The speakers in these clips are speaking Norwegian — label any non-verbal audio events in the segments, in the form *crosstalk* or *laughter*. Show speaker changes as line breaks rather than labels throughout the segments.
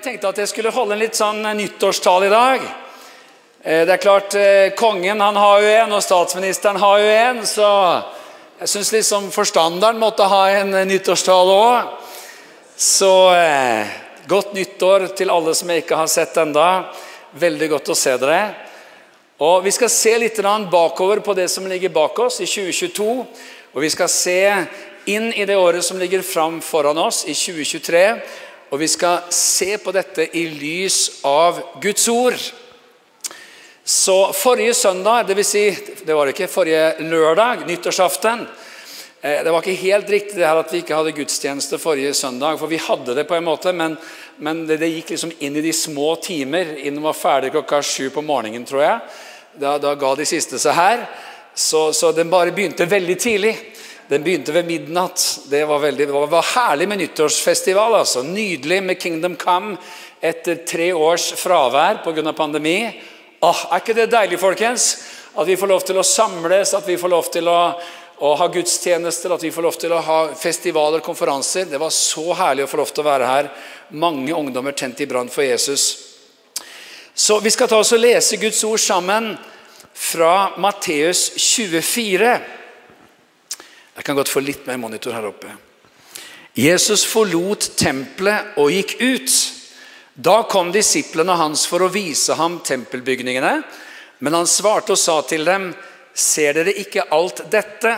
Jeg tenkte at jeg skulle holde en litt sånn nyttårstale i dag. Eh, Det er klart, eh, Kongen han har jo en, og statsministeren har jo en, så jeg syns liksom forstanderen måtte ha en eh, nyttårstale òg. Så eh, godt nyttår til alle som jeg ikke har sett enda. Veldig godt å se dere. Og Vi skal se litt bakover på det som ligger bak oss i 2022. Og vi skal se inn i det året som ligger fram foran oss i 2023. Og vi skal se på dette i lys av Guds ord. Så forrige søndag, dvs. Si, det var ikke forrige lørdag, nyttårsaften eh, Det var ikke helt riktig det her at vi ikke hadde gudstjeneste forrige søndag. For vi hadde det på en måte, men, men det, det, gikk liksom inn i de små timer. Innen var ferdig klokka sju på morgenen, tror jeg. Da, da ga de siste seg her. Så, så den bare begynte veldig tidlig. Den begynte ved midnatt. Det var, veldig, det var herlig med nyttårsfestival. altså. Nydelig med Kingdom Come etter tre års fravær pga. pandemi. Åh, er ikke det deilig, folkens? At vi får lov til å samles, at vi får lov til å, å ha gudstjenester, at vi får lov til å ha festivaler, konferanser. Det var så herlig å få lov til å være her. Mange ungdommer tent i brann for Jesus. Så Vi skal ta oss og lese Guds ord sammen fra Matteus 24. Jeg kan godt få litt mer monitor her oppe. Jesus forlot tempelet og gikk ut. Da kom disiplene hans for å vise ham tempelbygningene. Men han svarte og sa til dem, ser dere ikke alt dette?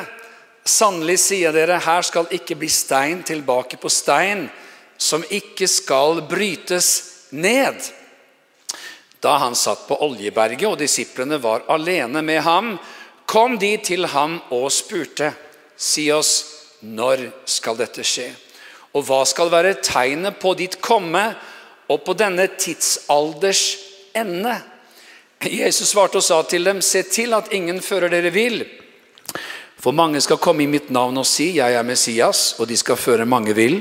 Sannelig sier dere, her skal ikke bli stein tilbake på stein, som ikke skal brytes ned. Da han satt på Oljeberget og disiplene var alene med ham, kom de til ham og spurte, si oss, når skal dette skje? Og hva skal være tegnet på ditt komme og på denne tidsalders ende? Jesus svarte og sa til dem, se til at ingen fører dere vil. For mange skal komme i mitt navn og si, jeg er Messias, og de skal føre mange vil.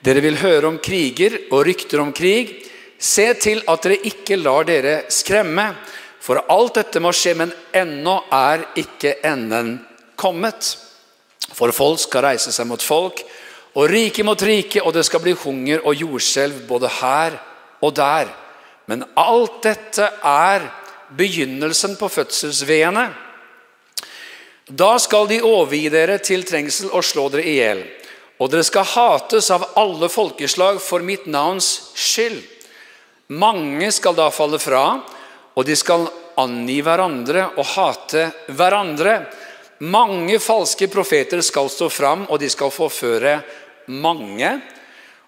Dere vil høre om kriger og rykter om krig. Se til at dere ikke lar dere skremme, for alt dette må skje, men ennå er ikke enden kommet. For folk skal reise seg mot folk, og rike mot rike, og det skal bli hunger og jordskjelv både her og der. Men alt dette er begynnelsen på fødselsveene. Da skal de overgi dere til trengsel og slå dere i hjel. Og dere skal hates av alle folkeslag for mitt navns skyld. Mange skal da falle fra, og de skal angi hverandre og hate hverandre. Mange falske profeter skal stå fram, og de skal forføre mange.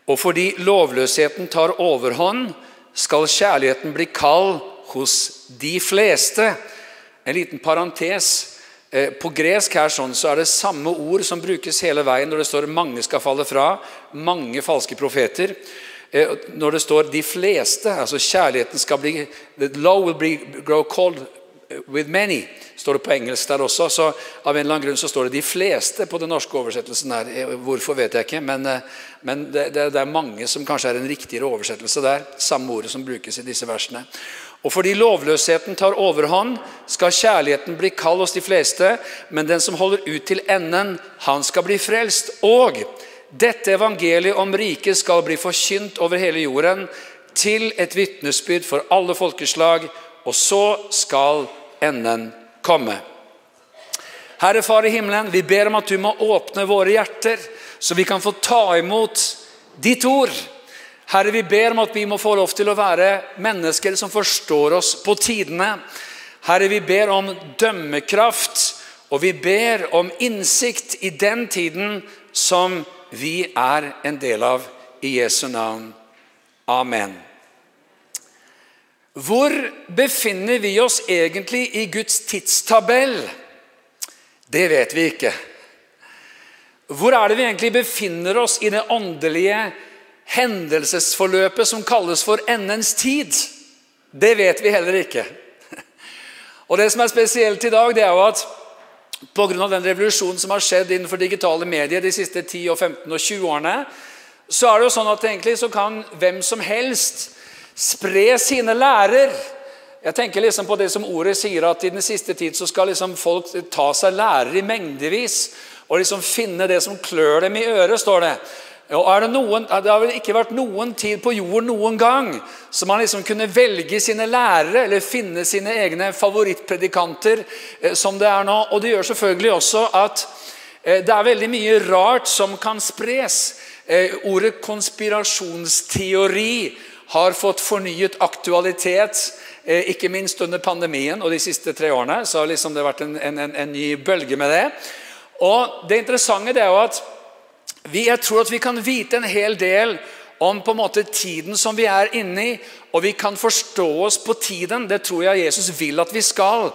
Og fordi lovløsheten tar overhånd, skal kjærligheten bli kald hos de fleste. En liten parentes. Eh, på gresk her sånn, så er det samme ord som brukes hele veien når det står 'mange skal falle fra', mange falske profeter. Eh, når det står 'de fleste', altså kjærligheten skal bli The low will be, grow cold with many, står det på engelsk der også. Så av en eller annen grunn så står det 'de fleste' på den norske oversettelsen her. Eh, hvorfor vet jeg ikke, men, men det, det, det er mange som kanskje er en riktigere oversettelse der. Samme ordet som brukes i disse versene. Og fordi lovløsheten tar overhånd, skal kjærligheten bli kald hos de fleste, men den som holder ut til enden, han skal bli frelst. Og dette evangeliet om riket skal bli forkynt over hele jorden, til et vitnesbyrd for alle folkeslag, og så skal enden komme. Herre Far i himmelen, vi ber om at du må åpne våre hjerter, så vi kan få ta imot ditt ord. Herre, vi ber om at vi må få lov til å være mennesker som forstår oss på tidene. Herre, vi ber om dømmekraft, og vi ber om innsikt i den tiden som vi er en del av. I Jesu navn. Amen. Hvor befinner vi oss egentlig i Guds tidstabell? Det vet vi ikke. Hvor er det vi egentlig befinner oss i det åndelige hendelsesforløpet som kalles for endens tid? Det vet vi heller ikke. Og Det som er spesielt i dag, det er jo at pga. den revolusjonen som har skjedd innenfor digitale medier de siste 10, og 15 og 20 årene, så er det jo sånn at egentlig så kan hvem som helst spre sine lærer. Jeg tenker liksom på det som ordet sier, at i den siste tid så skal liksom folk ta seg lærere i mengdevis og liksom finne det som klør dem i øret, står det. Det, noen, det har vel ikke vært noen tid på jorden noen gang som man liksom kunne velge sine lærere eller finne sine egne favorittpredikanter eh, som det er nå. Og det gjør selvfølgelig også at eh, det er veldig mye rart som kan spres. Eh, ordet konspirasjonsteori har fått fornyet aktualitet, ikke minst under pandemien og de siste tre årene. så har liksom det vært en, en, en ny bølge med det. Og Det interessante det er jo at vi, jeg tror at vi kan vite en hel del om på en måte tiden som vi er inne i, og vi kan forstå oss på tiden. Det tror jeg Jesus vil at vi skal.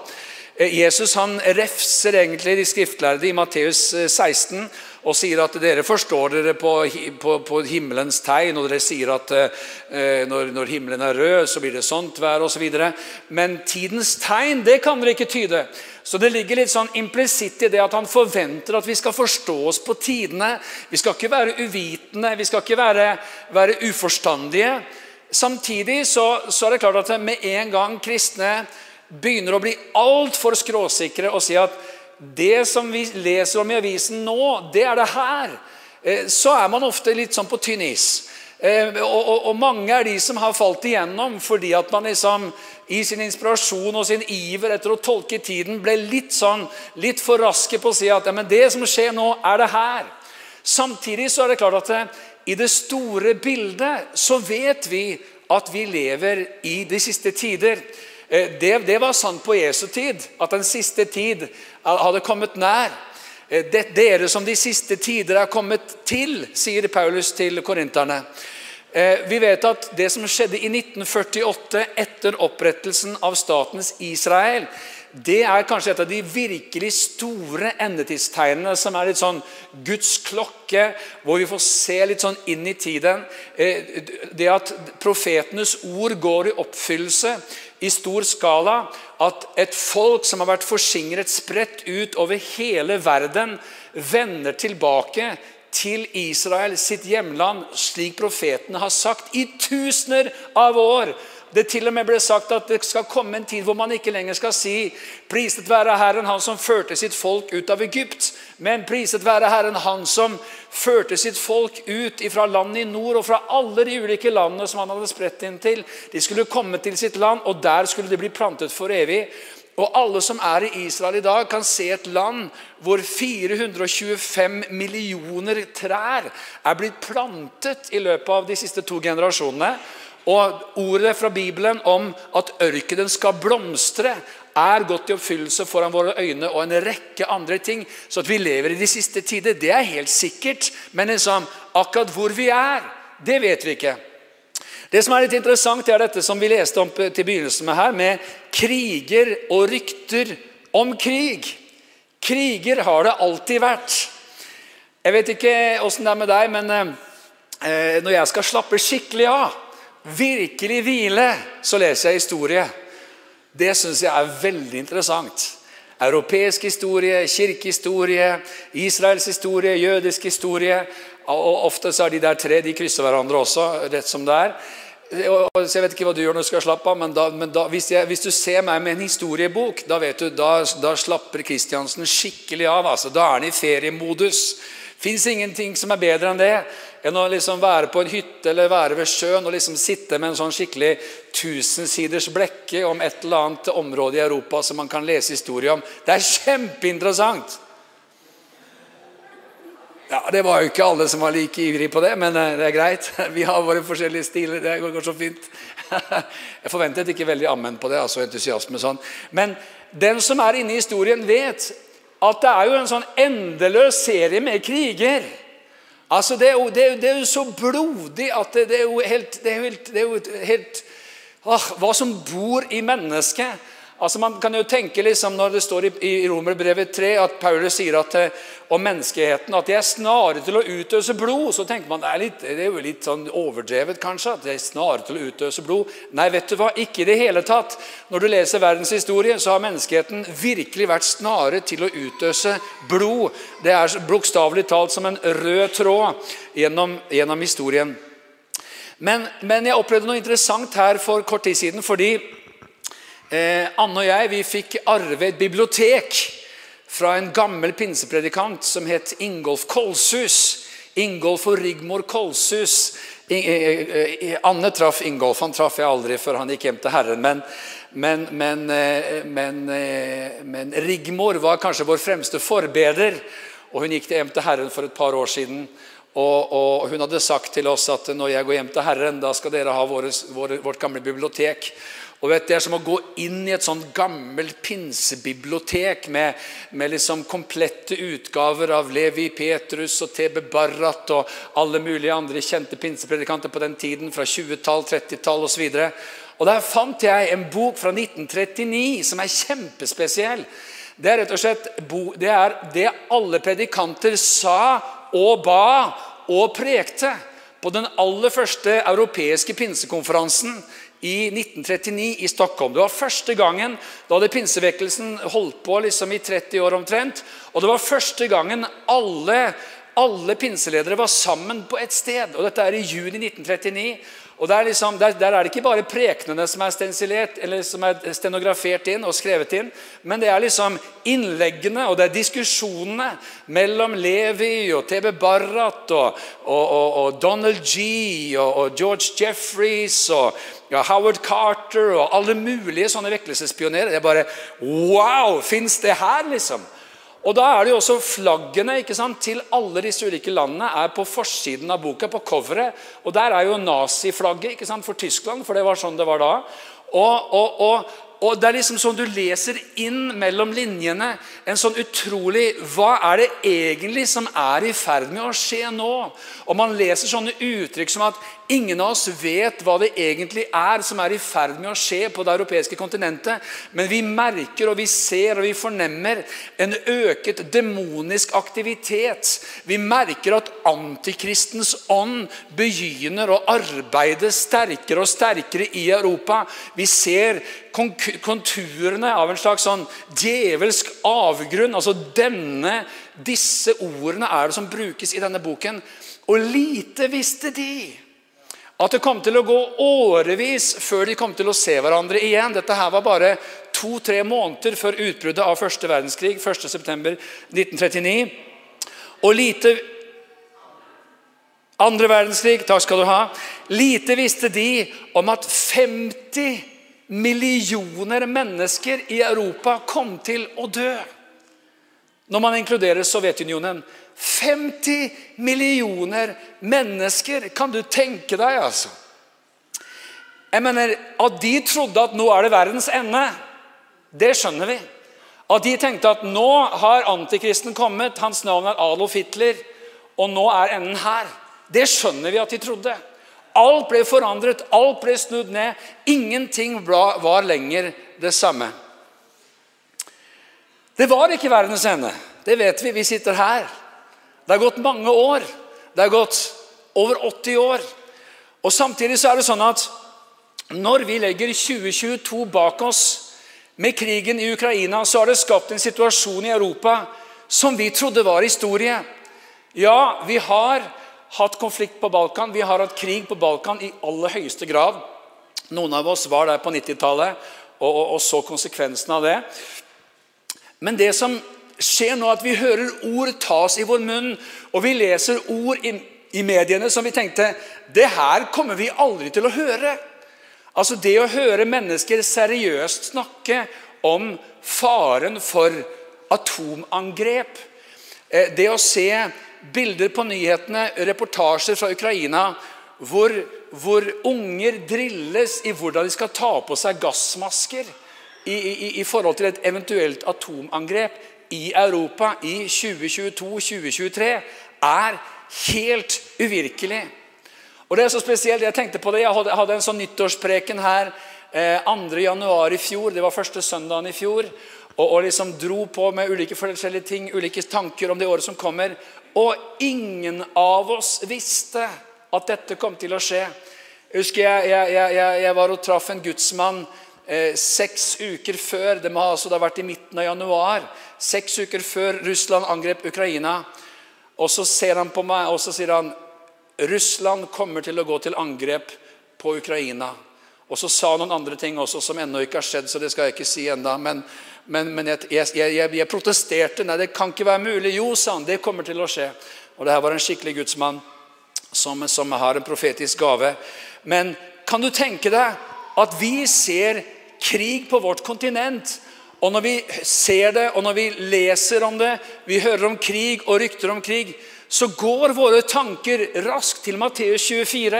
Eh, Jesus han refser egentlig de skriftlærde i Matteus 16 eh, og sier at dere forstår dere på, på, på himmelens tegn, og dere sier at eh, når, når, himmelen er rød, så blir det sånt vær osv. Så Men tidens tegn det kan dere ikke tyde. Så det ligger litt sånn implisitt i det at han forventer at vi skal forstå oss på tidene. Vi skal ikke være uvitende, vi skal ikke være, være uforstandige. Samtidig så, så, er det klart at med en gang kristne begynner å bli altfor skråsikre og si at det som vi leser om i avisen nå, det er det her, eh, så er man ofte litt sånn på tynn is. Eh, og, og, og, mange er de som har falt igjennom fordi at man liksom i sin inspirasjon og sin iver etter å tolke tiden ble litt sånn, litt for raske på å si at ja, men det som skjer nå, er det her. Samtidig så er det klart at det, i det store bildet så vet vi at vi lever i de siste tider. Eh, det, det var sant på Jesu tid, at den siste tid hadde kommet nær. Eh, det, dere som de siste tider er kommet til, sier Paulus til korinterne. Eh, vi vet at det som skjedde i 1948 etter opprettelsen av statens Israel, det er kanskje et av de virkelig store endetidstegnene som er litt sånn Guds klokke, hvor vi får se litt sånn inn i tiden. Det at profetenes ord går i oppfyllelse i stor skala. At et folk som har vært forsingret spredt ut over hele verden, vender tilbake til Israel, sitt hjemland, slik profetene har sagt i tusener av år. Det til og med ble sagt at det skal komme en tid hvor man ikke lenger skal si 'Priset være Herren, Han som førte sitt folk ut av Egypt', men 'Priset være Herren, Han som førte sitt folk ut fra landet i nord' og fra alle de ulike landene som han hadde spredt inn til. De skulle komme til sitt land, og der skulle de bli plantet for evig. Og alle som er i Israel i dag, kan se et land hvor 425 millioner trær er blitt plantet i løpet av de siste to generasjonene. Og ordet fra Bibelen om at ørkenen skal blomstre, er gått i oppfyllelse foran våre øyne, og en rekke andre ting. Så at vi lever i de siste tider, det er helt sikkert. Men liksom, akkurat hvor vi er, det vet vi ikke. Det som er litt interessant, er dette som vi leste om til begynnelsen med her, med kriger og rykter om krig. Kriger har det alltid vært. Jeg vet ikke åssen det er med deg, men eh, når jeg skal slappe skikkelig av, virkelig hvile, så leser jeg historie. Det syns jeg er veldig interessant. Europeisk historie, kirkehistorie, Israels historie, jødisk historie. Og Ofte så er de der tre de krysser hverandre også, rett som det er Jeg vet ikke hva du gjør når du skal slappe av, men, da, men da, hvis, jeg, hvis, du ser meg med en historiebok, da du, da slapper Kristiansen skikkelig av. Altså. Da er han i feriemodus. Fins ingenting som er bedre enn det enn å liksom være på en hytte eller være ved sjøen og liksom sitte med en sånn skikkelig tusensiders blekke om et eller annet område i Europa som man kan lese historie om. Det er kjempeinteressant! Ja, Det var jo ikke alle som var like ivrige på det, men eh, det er greit. *laughs* Vi har våre forskjellige stiler. Det går så fint. *laughs* Jeg forventet ikke veldig ammen på det. altså entusiasme sånn. Men den som er inne i historien, vet at det er jo en sånn endeløs serie med kriger. Altså, Det er jo, det er, det er jo så blodig at det, er jo helt, det er jo helt, er jo helt åh, Hva som bor i mennesket. Altså Man kan jo tenke liksom når det står i, i Romerbrevet 3 at Paulus sier at, eh, om menneskeheten at de er snare til å utøse blod. Så tenker man det er, litt, det er jo litt sånn overdrevet, kanskje. at de er snare til å utøse blod. Nei, vet du hva? Ikke i det hele tatt. Når du leser verdenshistorien, så har menneskeheten virkelig vært snare til å utøse blod. Det er bokstavelig talt som en rød tråd gjennom, gjennom historien. Men, men jeg opplevde noe interessant her for kort tid siden. fordi Eh, Anne og jeg vi fikk arve et bibliotek fra en gammel pinsepredikant som het Ingolf Kolshus Ingolf og Rigmor Kolshus. Anne traff Ingolf. Han traff jeg aldri før han gikk hjem til Herren. Men, men, men, men, men Rigmor var kanskje vår fremste forbeder. Og hun gikk hjem til Herren for et par år siden. Og, og, hun hadde sagt til oss at når jeg går hjem til Herren, da skal dere ha våre, vårt gamle bibliotek. Og vet, Det er som å gå inn i et sånn gammelt pinsebibliotek med, med liksom komplette utgaver av Levi Petrus og TB Barrat og alle mulige andre kjente pinsepredikanter på den tiden, fra 20-tall, 30-tall osv. Og Der fant jeg en bok fra 1939 som er kjempespesiell. Det er rett og slett det, er det alle predikanter sa og ba og prekte på den aller første europeiske pinsekonferansen i 1939 i Stockholm. Det var første gangen da hadde pinsevekkelsen holdt på liksom i 30 år omtrent. Og det var første gangen alle, alle pinseledere var sammen på et sted. Og dette er i juni 1939. Og der, liksom, der, der, er det ikke bare prekenene som er stensilert, eller som er stenografert inn og skrevet inn, men det er liksom innleggene og det er diskusjonene mellom Levi og TB Barrat og, og, og, og Donald G og, George Jeffreys og ja, Howard Carter og alle mulige sånne vekkelsespionerer. Det er bare Wow! Fins det her, liksom? Og da er det jo også Flaggene ikke sant, til alle disse ulike landene er på forsiden av boka, på coveret. Og der er jo naziflagget ikke sant, for Tyskland, for det var sånn det var da. Og, og, og, og Det er liksom sånn du leser inn mellom linjene en sånn utrolig Hva er det egentlig som er i ferd med å skje nå? Og Man leser sånne uttrykk som at ingen av oss vet hva det egentlig er som er i ferd med å skje på det europeiske kontinentet. Men vi merker og vi ser og vi fornemmer en øket demonisk aktivitet. Vi merker at antikristens ånd begynner å arbeide sterkere og sterkere i Europa. Vi ser konturene av en slags sånn djevelsk avgrunn. altså denne, Disse ordene er det som brukes i denne boken. Og lite visste de at det kom til å gå årevis før de kom til å se hverandre igjen. Dette her var bare to-tre måneder før utbruddet av første verdenskrig. 1.9.1939. Og lite Andre verdenskrig, takk skal du ha. Lite visste de om at 50 millioner mennesker i Europa kom til å dø. Når man inkluderer Sovjetunionen. 50 millioner mennesker! Kan du tenke deg, altså? Jeg mener, At de trodde at nå er det verdens ende, det skjønner vi. At de tenkte at nå har antikristen kommet, hans navn er Adolf Hitler, og nå er enden her. Det skjønner vi at de trodde. Alt ble forandret, alt ble snudd ned. Ingenting var lenger det samme. Det var ikke verdens ende. Det vet vi. Vi sitter her. Det har gått mange år. Det har gått over 80 år. Og Samtidig så er det sånn at når vi legger 2022 bak oss med krigen i Ukraina, så har det skapt en situasjon i Europa som vi trodde var historie. Ja, vi har hatt konflikt på Balkan. Vi har hatt krig på Balkan i aller høyeste grad. Noen av oss var der på 90-tallet og, og, og, så konsekvensen av det. Men det som skjer nå, at vi hører ord tas i vår munn, og vi leser ord i, i mediene som vi tenkte Det her kommer vi aldri til å høre. Altså Det å høre mennesker seriøst snakke om faren for atomangrep. Eh, det å se bilder på nyhetene, reportasjer fra Ukraina, hvor, hvor unger drilles i hvordan de skal ta på seg gassmasker i, i, i forhold til et eventuelt atomangrep i Europa i 2022-2023, er helt uvirkelig. Og det er så spesielt, Jeg tenkte på det, jeg hadde, en sånn nyttårspreken her eh, 2.1. i fjor. Det var første søndagen i fjor. Og, og, liksom dro på med ulike forskjellige ting, ulike tanker om det året som kommer. Og ingen av oss visste at dette kom til å skje. Jeg husker jeg, jeg, jeg, jeg var og traff en gudsmann eh, seks uker før. Det må altså ha vært i midten av januar. Seks uker før Russland angrep Ukraina. Og Så ser han på meg og så sier han, Russland kommer til å gå til angrep på Ukraina. Og Så sa han noen andre ting også som ennå ikke har skjedd, så det skal jeg ikke si enda, men men, men jeg, jeg, jeg, jeg, protesterte. Nei, det kan ikke være mulig. Jo, sa han, det kommer til å skje. Og det her var en skikkelig gudsmann som, som har en profetisk gave. Men kan du tenke deg at vi ser krig på vårt kontinent? Og når vi ser det, og når vi leser om det, vi hører om krig og rykter om krig, så går våre tanker raskt til Matteus 24.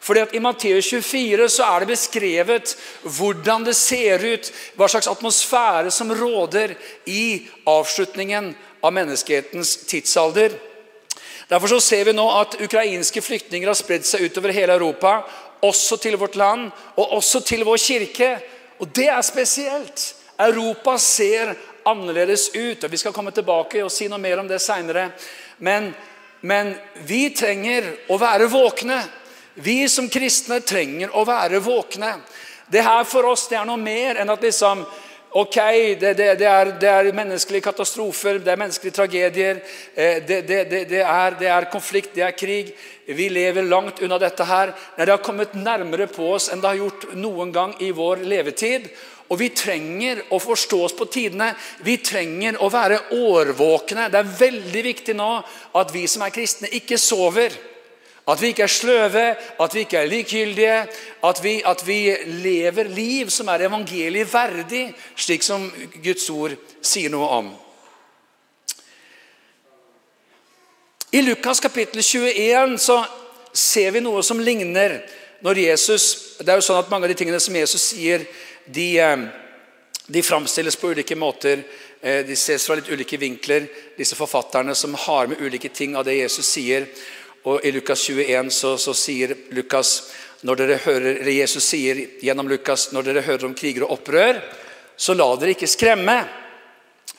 Fordi at I Matteus 24 så er det beskrevet hvordan det ser ut, hva slags atmosfære som råder i avslutningen av menneskehetens tidsalder. Derfor så ser vi nå at ukrainske flyktninger har spredd seg utover hele Europa, også til vårt land og også til vår kirke. Og det er spesielt. Europa ser annerledes ut. og Vi skal komme tilbake og si noe mer om det seinere. Men, men vi trenger å være våkne. Vi som kristne trenger å være våkne. Det her for oss det er noe mer enn at liksom Ok, det, det, det, er, det, er, menneskelige katastrofer, det er menneskelige tragedier. Eh, det, er, er, konflikt, det er krig. Vi lever langt unna dette her. Det har kommet nærmere på oss enn det har gjort noen gang i vår levetid. Og vi trenger å forstå oss på tidene. Vi trenger å være årvåkne. Det er veldig viktig nå at vi som er kristne, ikke sover. At vi ikke er sløve, at vi ikke er likegyldige. At vi, at vi lever liv som er evangeliet verdig, slik som Guds ord sier noe om. I Lukas kapittel 21 så ser vi noe som ligner når Jesus Det er jo sånn at Mange av de tingene som Jesus sier, de, eh, de framstilles på ulike måter. Eh, de ses fra litt ulike vinkler, disse forfatterne som har med ulike ting av det Jesus sier. Og I Lukas 21 så, så sier Lukas, når dere hører, Jesus sier gjennom Lukas når dere hører om kriger og opprør, så la dere ikke skremme.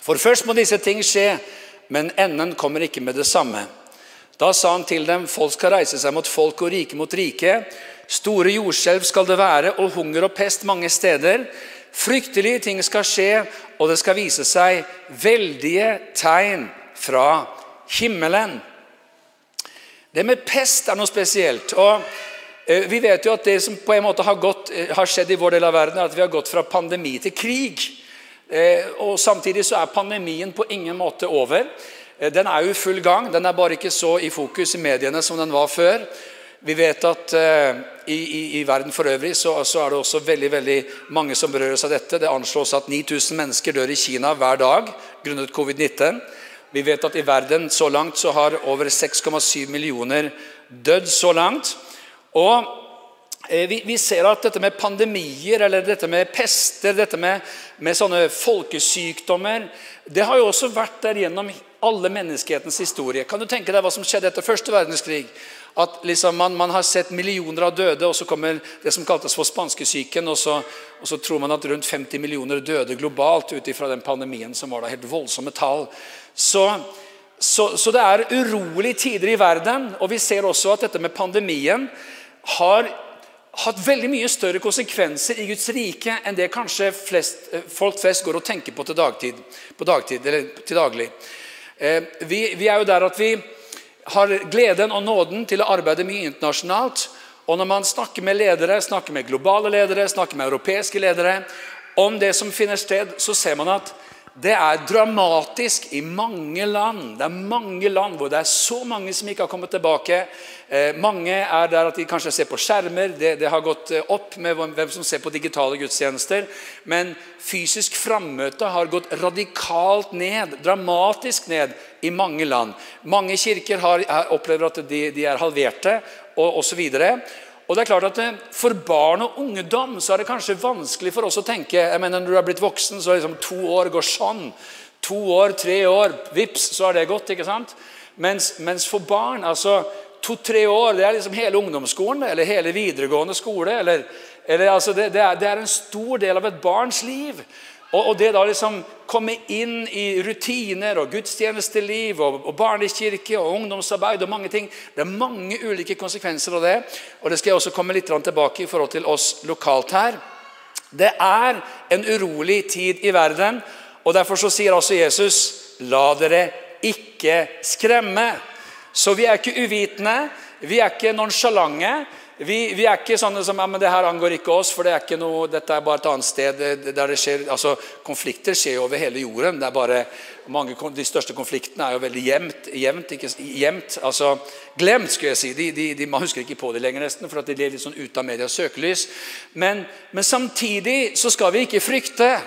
For først må disse ting skje, men enden kommer ikke med det samme. Da sa han til dem, folk skal reise seg mot folk og rike mot rike. Store jordskjelv skal det være, og hunger og pest mange steder. Fryktelige ting skal skje, og det skal vise seg veldige tegn fra himmelen. Det med pest er noe spesielt. og eh, Vi vet jo at det som på en måte har, gått, eh, har skjedd i vår del av verden, er at vi har gått fra pandemi til krig. Eh, og Samtidig så er pandemien på ingen måte over. Den er jo i full gang. Den er bare ikke så i fokus i mediene som den var før. Vi vet at i, i, i, verden for øvrig så, så, er det også veldig veldig mange som berøres av dette. Det anslås at 9000 mennesker dør i Kina hver dag grunnet covid-19. Vi vet at i verden så langt så har over 6,7 millioner dødd så langt. Og eh, vi, vi, ser at dette med pandemier eller dette med pester, dette med, med sånne folkesykdommer Det har jo også vært der gjennom alle menneskehetens historie. Kan du tenke deg hva som skjedde etter første verdenskrig? At liksom man, man, har sett millioner av døde, og så kommer det som kaltes for spanskesyken. Og og så tror man at rundt 50 millioner døde globalt ut ifra den pandemien som var da helt voldsomme tall. Så, så, så, det er urolige tider i verden. Og vi ser også at dette med pandemien har hatt veldig mye større konsekvenser i Guds rike enn det kanskje flest, folk flest går og tenker på til, dagtid, på dagtid, til daglig. Eh, vi, vi er jo der at vi har gleden og nåden til å arbeide mye internasjonalt. Og når man snakker med ledere, snakker med globale ledere, snakker med europeiske ledere om det som finner sted, så ser man at det er dramatisk i mange land. Det er mange land hvor det er så mange som ikke har kommet tilbake. Eh, mange er der at de kanskje ser på skjermer. Det, det, har gått eh, opp med hvem som ser på digitale gudstjenester. Men fysisk frammøte har gått radikalt ned, dramatisk ned, i mange land. Mange kirker har, opplever at de, de er halverte, og osv. Og det er klart at eh, For barn og ungdom så er det kanskje vanskelig for oss å tenke jeg mener Når du er blitt voksen, så er liksom to år går sånn. To år, tre år, vips, så er det gått. ikke sant? Mens, mens for barn altså To-tre år det er liksom hele ungdomsskolen eller hele videregående skole. eller, eller altså det, det, er, det er en stor del av et barns liv. Og, og, det da liksom komme inn i rutiner og gudstjenesteliv og, og barnekirke og ungdomsarbeid og mange ting Det er mange ulike konsekvenser av det. Og det skal jeg også komme litt tilbake i forhold til oss lokalt her. Det er en urolig tid i verden, og derfor så sier altså Jesus La dere ikke skremme. Så vi er ikke uvitende, vi er ikke nonsjalante. Vi, vi, er ikke sånne som ja, men det her angår ikke oss, for det er noe, dette er bare et annet sted. der det skjer, altså Konflikter skjer jo over hele jorden. det er bare mange, De største konfliktene er jo veldig jevnt, jevnt, ikke, jevnt altså glemt. skulle jeg si. De, de, de, man husker ikke på det lenger, nesten, for at de lever litt sånn ute av medias søkelys. Men, men samtidig så skal vi ikke frykte.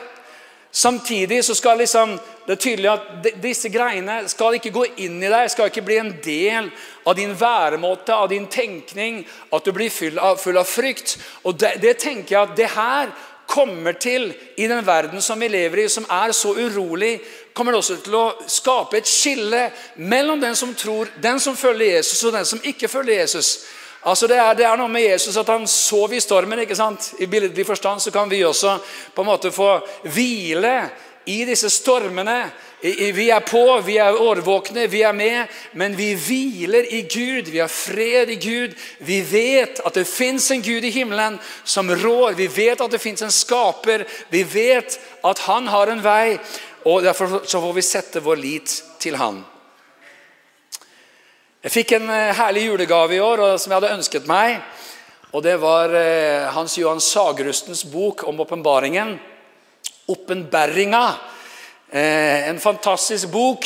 Samtidig så skal liksom, det er tydelig at disse greiene skal ikke gå inn i deg, skal ikke bli en del av din væremåte, av din tenkning, at du blir full av, full av frykt. Og det, det, tenker jeg at det her kommer til, i den verden som vi lever i, som er så urolig, kommer det også til å skape et skille mellom den som tror, den som følger Jesus, og den som ikke følger Jesus. Altså det er, det er, noe med Jesus at han sov i stormen. ikke sant? I billedlig forstand så kan vi også på en måte få hvile i disse stormene. Vi er på, vi er årvåkne, vi er med, men vi hviler i Gud. Vi har fred i Gud. Vi vet at det fins en Gud i himmelen som rår. Vi vet at det fins en skaper. Vi vet at han har en vei. og Derfor så får vi sette vår lit til han. Jeg fikk en eh, herlig julegave i år som jeg hadde ønsket meg. Og Det var eh, Hans Johan Sagerustens bok om åpenbaringen. 'Åpenbæringa'. Eh, en fantastisk bok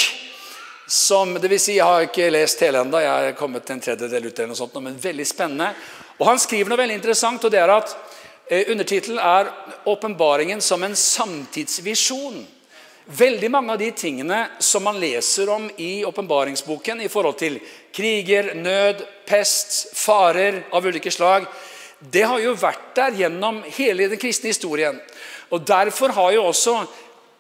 som det vil si, Jeg har ikke lest hele ennå, jeg har kommet til en tredjedel ut, eller noe sånt, men veldig spennende. Og Han skriver noe veldig interessant, og det er at undertittelen er 'Åpenbaringen som en samtidsvisjon'. Veldig mange av de tingene som man leser om i åpenbaringsboken i forhold til kriger, nød, pest, farer av ulike slag, det har jo vært der gjennom hele den kristne historien. Og Derfor har jo også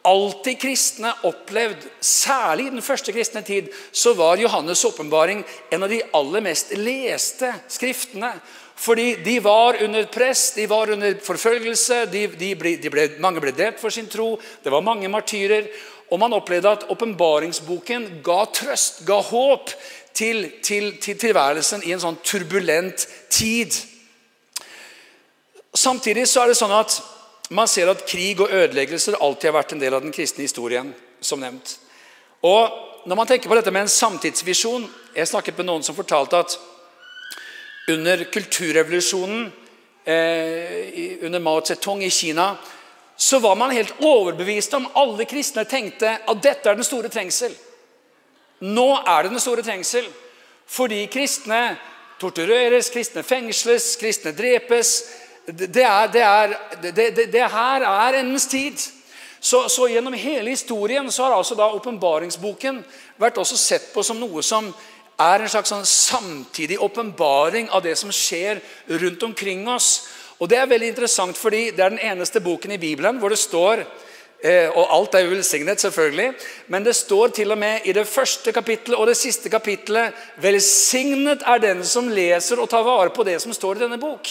alltid kristne opplevd, særlig i den første kristne tid, så var Johannes' åpenbaring en av de aller mest leste skriftene. Fordi de var under press, de var under forfølgelse, de, de ble, de ble, mange ble drept for sin tro. Det var mange martyrer. Og man opplevde at åpenbaringsboken ga trøst, ga håp til, til, til tilværelsen i en sånn turbulent tid. Samtidig så er det sånn at man ser at krig og ødeleggelser alltid har vært en del av den kristne historien. som nevnt. Og når man tenker på dette med en samtidsvisjon Jeg snakket med noen som fortalte at under kulturrevolusjonen eh, under Mao Zedong i Kina, så var man helt overbevist om Alle kristne tenkte at dette er den store trengsel. Nå er det den store trengsel. Fordi kristne tortureres, kristne fengsles, kristne drepes. Det, er, det, er, det, det her er endens tid. Så, så, gjennom hele historien så har altså da åpenbaringsboken vært også sett på som noe som er en slags sånn samtidig åpenbaring av det som skjer rundt omkring oss. Og Det er veldig interessant, fordi det er den eneste boken i Bibelen hvor det står eh, og alt er jo velsignet, selvfølgelig. Men det står til og med i det første kapittelet og det siste kapittelet Velsignet er den som leser og tar vare på det som står i denne bok.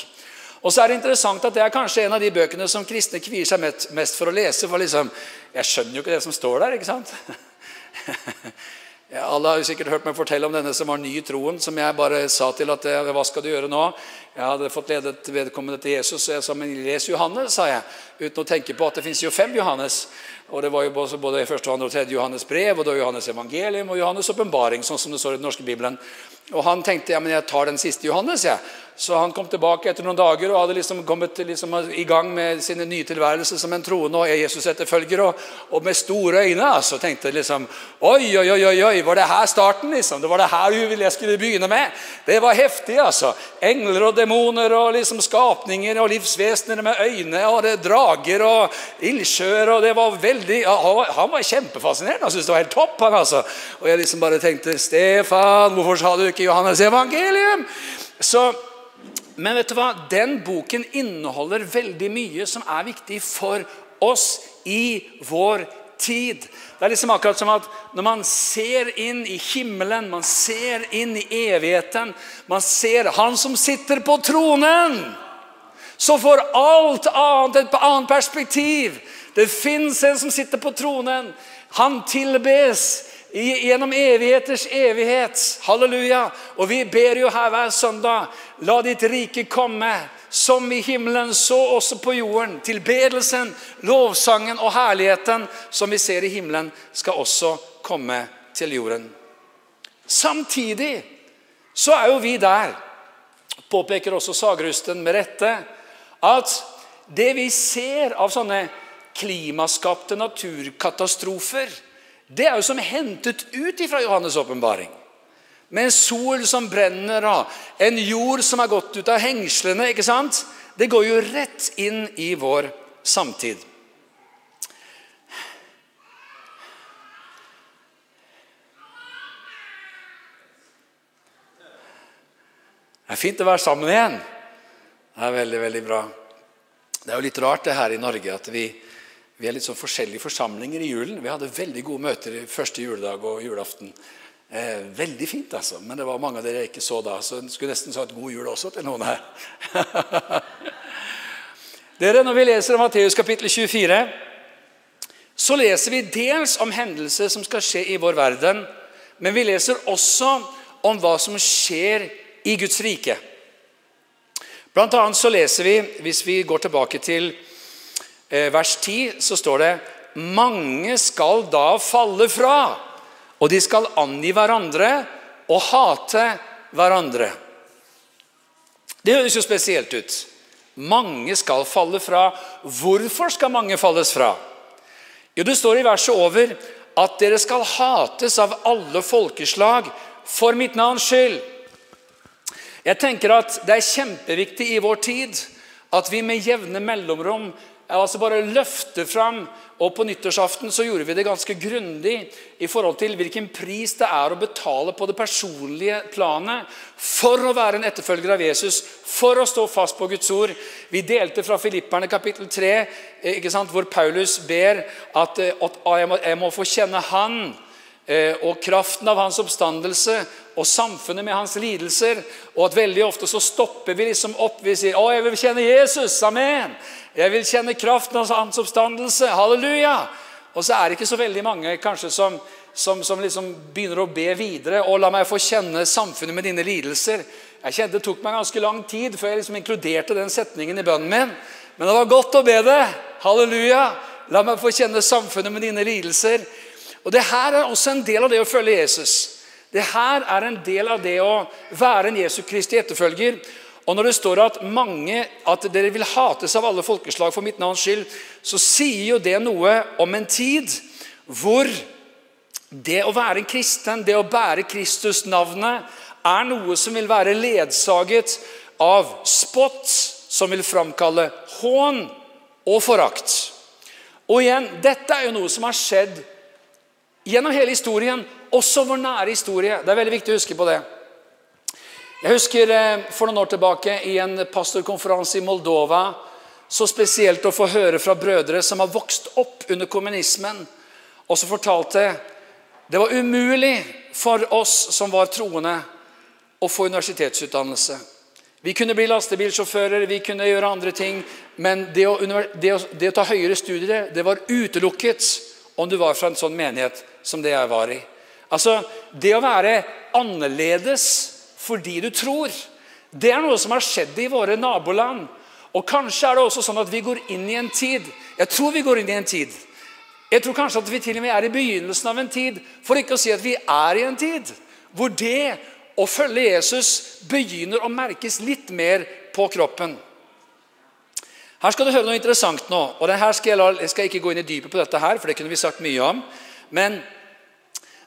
Og så er det interessant at det er kanskje en av de bøkene som kristne kvier seg mest for å lese. For liksom, jeg skjønner jo ikke det som står der. ikke sant? *laughs* Ja, alle har jo sikkert hørt meg fortelle om denne som var ny i troen, som jeg bare sa til at hva skal du gjøre nå? Jeg hadde fått ledet vedkommende til Jesus, og jeg sa men les Johannes, sa jeg. Uten å tenke på at det fins jo fem Johannes. Og Det var jo både, første, andre og tredje Johannes brev, og var Johannes evangelium og Johannes' åpenbaring. sånn som det står i den norske bibelen. Og Han tenkte ja, men jeg tar den siste Johannes. jeg. Så han kom tilbake etter noen dager og hadde liksom kommet liksom i gang med sin nye tilværelse som en troende og Jesus-etterfølger. Og, og, med store øyne altså, tenkte liksom Oi, oi, oi, oi, var det her starten? liksom? Det var det her jeg skulle begynne med? Det var heftig, altså. Engler og demoner og liksom skapninger og livsvesener med øyne og det drager og ildsjøer. og det var veldig, Han var kjempefascinerende. Han syntes det var helt topp. han altså. Og jeg liksom bare tenkte Stefan, hvorfor sa du ikke Johannes evangelium? Så men vet du hva? den boken inneholder veldig mye som er viktig for oss i vår tid. Det er liksom akkurat som at når man ser inn i himmelen, man ser inn i evigheten, man ser Han som sitter på tronen, så får alt annet et annet perspektiv. Det fins en som sitter på tronen. Han tilbes gjennom evigheters evighet. Halleluja. Og vi ber jo her hver søndag La ditt rike komme, som i himmelen, så også på jorden. Tilbedelsen, lovsangen og herligheten som vi ser i himmelen, skal også komme til jorden. Samtidig så er jo vi der påpeker også Sagrusten med rette, at det vi ser av sånne klimaskapte naturkatastrofer, det er jo som hentet ut fra Johannes' åpenbaring. Med en sol som brenner, og en jord som er gått ut av hengslene. ikke sant? Det går jo rett inn i vår samtid. Det er fint å være sammen igjen. Det er veldig, veldig bra. Det er jo litt rart det her i Norge at vi, vi er litt sånn forskjellige forsamlinger i julen. Vi hadde veldig gode møter første juledag og julaften. Eh, veldig fint, altså. Men det var mange av dere jeg ikke så da, så jeg skulle nesten sagt god jul også til noen her. *laughs* dere, Når vi leser om Matteus kapittel 24, så leser vi dels om hendelser som skal skje i vår verden, men vi leser også om hva som skjer i i Guds rike. Blant annet så leser vi, hvis vi går tilbake til vers 10, så står det mange skal da falle fra, og de skal angi hverandre og hate hverandre. Det høres jo spesielt ut. Mange skal falle fra. Hvorfor skal mange falles fra? Jo, Det står i verset over at dere skal hates av alle folkeslag for mitt navns skyld. Jeg tenker at Det er kjempeviktig i vår tid at vi med jevne mellomrom altså bare løfte fram og På nyttårsaften så gjorde vi det ganske grundig i forhold til hvilken pris det er å betale på det personlige planet for å være en etterfølger av Jesus, for å stå fast på Guds ord. Vi delte fra Filipperne kapittel 3, eh, hvor Paulus ber at, eh, at jeg, må, jeg må få kjenne Han Eh, og kraften av hans oppstandelse og samfunnet med hans lidelser. Og at veldig ofte så stopper vi liksom opp. Vi sier 'Å, jeg vil kjenne Jesus'. Amen. Jeg vil kjenne kraften av hans oppstandelse. Halleluja. Og så er det ikke så veldig mange kanskje som, som, som liksom begynner å be videre. og 'La meg få kjenne samfunnet med dine lidelser'. Jeg kjente Det tok meg ganske lang tid før jeg liksom inkluderte den setningen i bønnen min. Men det var godt å be det. Halleluja. La meg få kjenne samfunnet med dine lidelser. Og det her er også en del av det å følge Jesus. Det her er en del av det å være en Jesu Kristi etterfølger. Og når det står at mange, at dere vil hates av alle folkeslag for mitt navns skyld, så sier jo det noe om en tid hvor det å være en kristen, det å bære Kristus-navnet, er noe som vil være ledsaget av spott, som vil framkalle hån og forakt. Og igjen, dette er jo noe som har skjedd Gjennom hele historien, også vår nære historie. Det er veldig viktig å huske på det. Jeg husker eh, for noen år tilbake i en pastorkonferanse i Moldova så spesielt å få høre fra brødre som har vokst opp under kommunismen, og som fortalte det var umulig for oss som var troende, å få universitetsutdannelse. Vi kunne bli lastebilsjåfører, vi kunne gjøre andre ting, men det å, det å, det å ta høyere studier det var utelukket om du var fra en sånn menighet som det jeg var i. Altså, Det å være annerledes fordi du tror, det er noe som har skjedd i våre naboland. Og Kanskje er det også sånn at vi går inn i en tid Jeg tror vi går inn i en tid. Jeg tror kanskje at vi til og med er i begynnelsen av en tid, for ikke å si at vi er i en tid, hvor det å følge Jesus begynner å merkes litt mer på kroppen. Her skal du høre noe interessant nå. og det her skal jeg, jeg skal ikke gå inn i dypet på dette, her, for det kunne vi sagt mye om. Men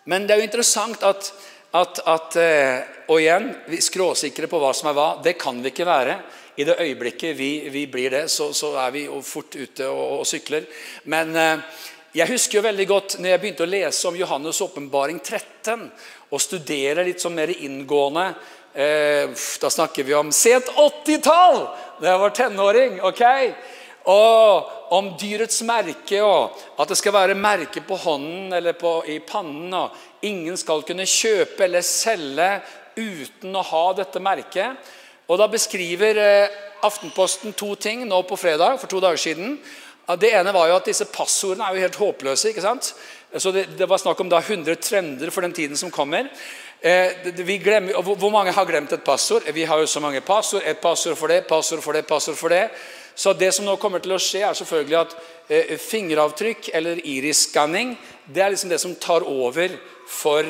men det er jo interessant at, at, at eh, Og igjen, vi skråsikre på hva som er hva. Det kan vi ikke være. I det øyeblikket vi, vi blir det, så, så, er vi jo fort ute og, og sykler. Men eh, jeg husker jo veldig godt når jeg begynte å lese om Johannes' åpenbaring 13, og studere litt sånn mer inngående eh, Da snakker vi om sent 80-tall! Da jeg var tenåring. ok? Og om dyrets merke, og at det skal være merke på hånden eller på, i pannen. og Ingen skal kunne kjøpe eller selge uten å ha dette merket. Og Da beskriver eh, Aftenposten to ting nå på fredag for to dager siden. Det ene var jo at disse passordene er jo helt håpløse. ikke sant? Så Det, det var snakk om da 100 trender for den tiden som kommer. Eh, glemmer, hvor mange har glemt et passord? Vi har jo så mange passord. Et passord for det, passord for det, passord for det. Så det som nå kommer til å skje, er selvfølgelig at eh, fingeravtrykk eller iris-skanning det er liksom det som tar over for,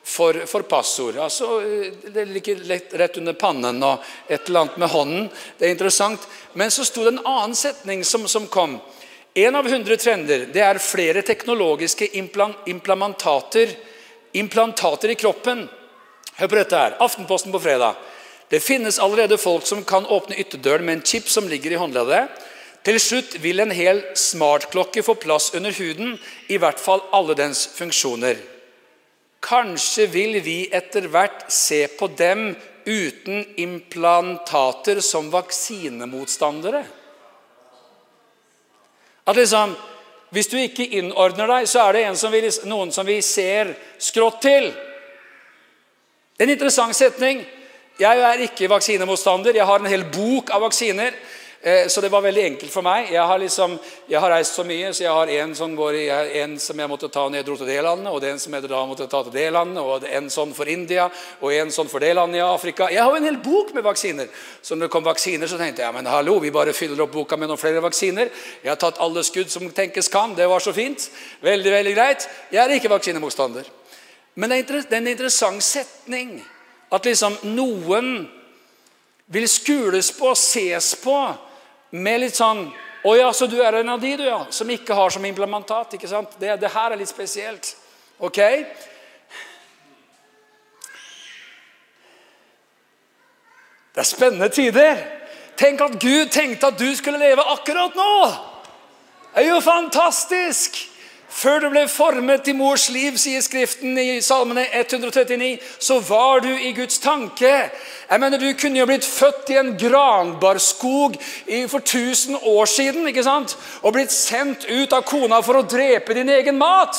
for, for passord. Altså, det ligger rett under pannen og et eller annet med hånden. Det er interessant. Men så sto det en annen setning som, som kom. En av hundre trender det er flere teknologiske implantater, implantater i kroppen. Hør på dette her. Aftenposten på fredag. Det finnes allerede folk som kan åpne ytterdøren med en chip som ligger i håndleddet. Til slutt vil en hel smartklokke få plass under huden, i hvert fall alle dens funksjoner. Kanskje vil vi etter hvert se på dem uten implantater som vaksinemotstandere. At liksom, Hvis du ikke innordner deg, så er det som vi, noen som vi ser skrått til. En interessant setning. Jeg er ikke vaksinemotstander. Jeg har en hel bok av vaksiner. Eh, så det var veldig enkelt for meg. Jeg har, liksom, jeg har reist så mye, så jeg har en, som, går, en som jeg måtte ta når jeg dro til det landet, og en som jeg da måtte ta til det landet, og en sånn for India, og en sånn for det landet i Afrika. Jeg har jo en hel bok med vaksiner. Så når det kom vaksiner, så tenkte jeg ja, men hallo, vi bare fyller opp boka med noen flere vaksiner. Jeg har tatt alle skudd som tenkes kan. Det var så fint. Veldig, veldig greit. Jeg er ikke vaksinemotstander. Men det er en interessant setning at liksom noen vil skules på, og ses på med litt sånn Å ja, så du er en av de, du, ja. Som ikke har som implementat. ikke sant? Det, det her er litt spesielt. Ok? Det er spennende tider. Tenk at Gud tenkte at du skulle leve akkurat nå! Det er jo fantastisk! Før du ble formet i mors liv, sier Skriften i Salmene 139, så var du i Guds tanke. Jeg mener, Du kunne jo blitt født i en granbarskog for 1000 år siden ikke sant? og blitt sendt ut av kona for å drepe din egen mat.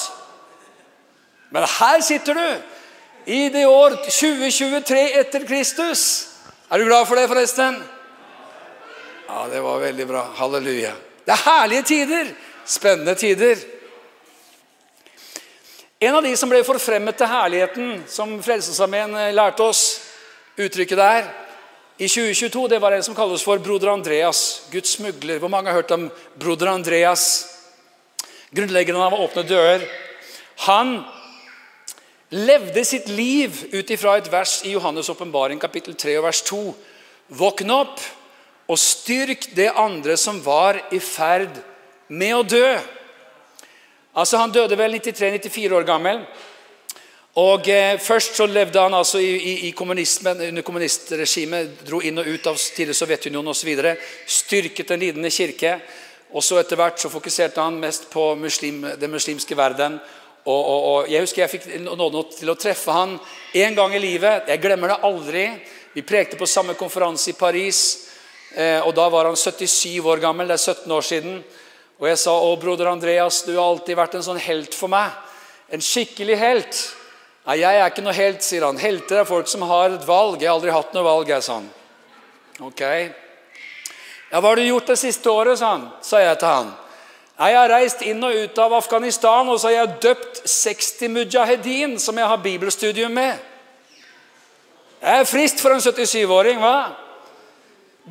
Men her sitter du i det år 2023 etter Kristus. Er du glad for det, forresten? Ja, det var veldig bra. Halleluja. Det er herlige tider. Spennende tider. En av de som ble forfremmet til herligheten, som Frelsesarmeen eh, lærte oss uttrykket der, i 2022, det var en som kalles for broder Andreas, Guds smugler. Hvor mange har hørt om broder Andreas? Grunnleggeren av Åpne dører. Han levde sitt liv ut ifra et vers i Johannes' åpenbaring, kapittel 3, vers 2. Våkn opp og styrk det andre som var i ferd med å dø. Altså Han døde vel 93-94 år gammel. Og eh, Først så levde han altså i, i, i kommunismen, under kommunistregimet. Dro inn og ut av tidligere Sovjetunionen osv. Styrket den lidende kirke. Og så Etter hvert så fokuserte han mest på muslim, den muslimske verden. Og, og, og, Jeg husker jeg fikk nåde til å treffe han en gang i livet. Jeg glemmer det aldri. Vi prekte på samme konferanse i Paris. Eh, og Da var han 77 år gammel. Det er 17 år siden. Og jeg sa, 'Å, broder Andreas, du har alltid vært en sånn helt for meg.' En skikkelig helt. Nei, jeg er ikke noe helt, sier han. Helter er folk som har et valg. Jeg har aldri hatt noe valg, jeg, sa han. Ok. Ja, hva har du gjort det siste året, sa han, sa jeg til han. Nei, Jeg har reist inn og ut av Afghanistan, og så har jeg døpt 60 mujahedin, som jeg har bibelstudium med. Det er frist for en 77-åring, hva?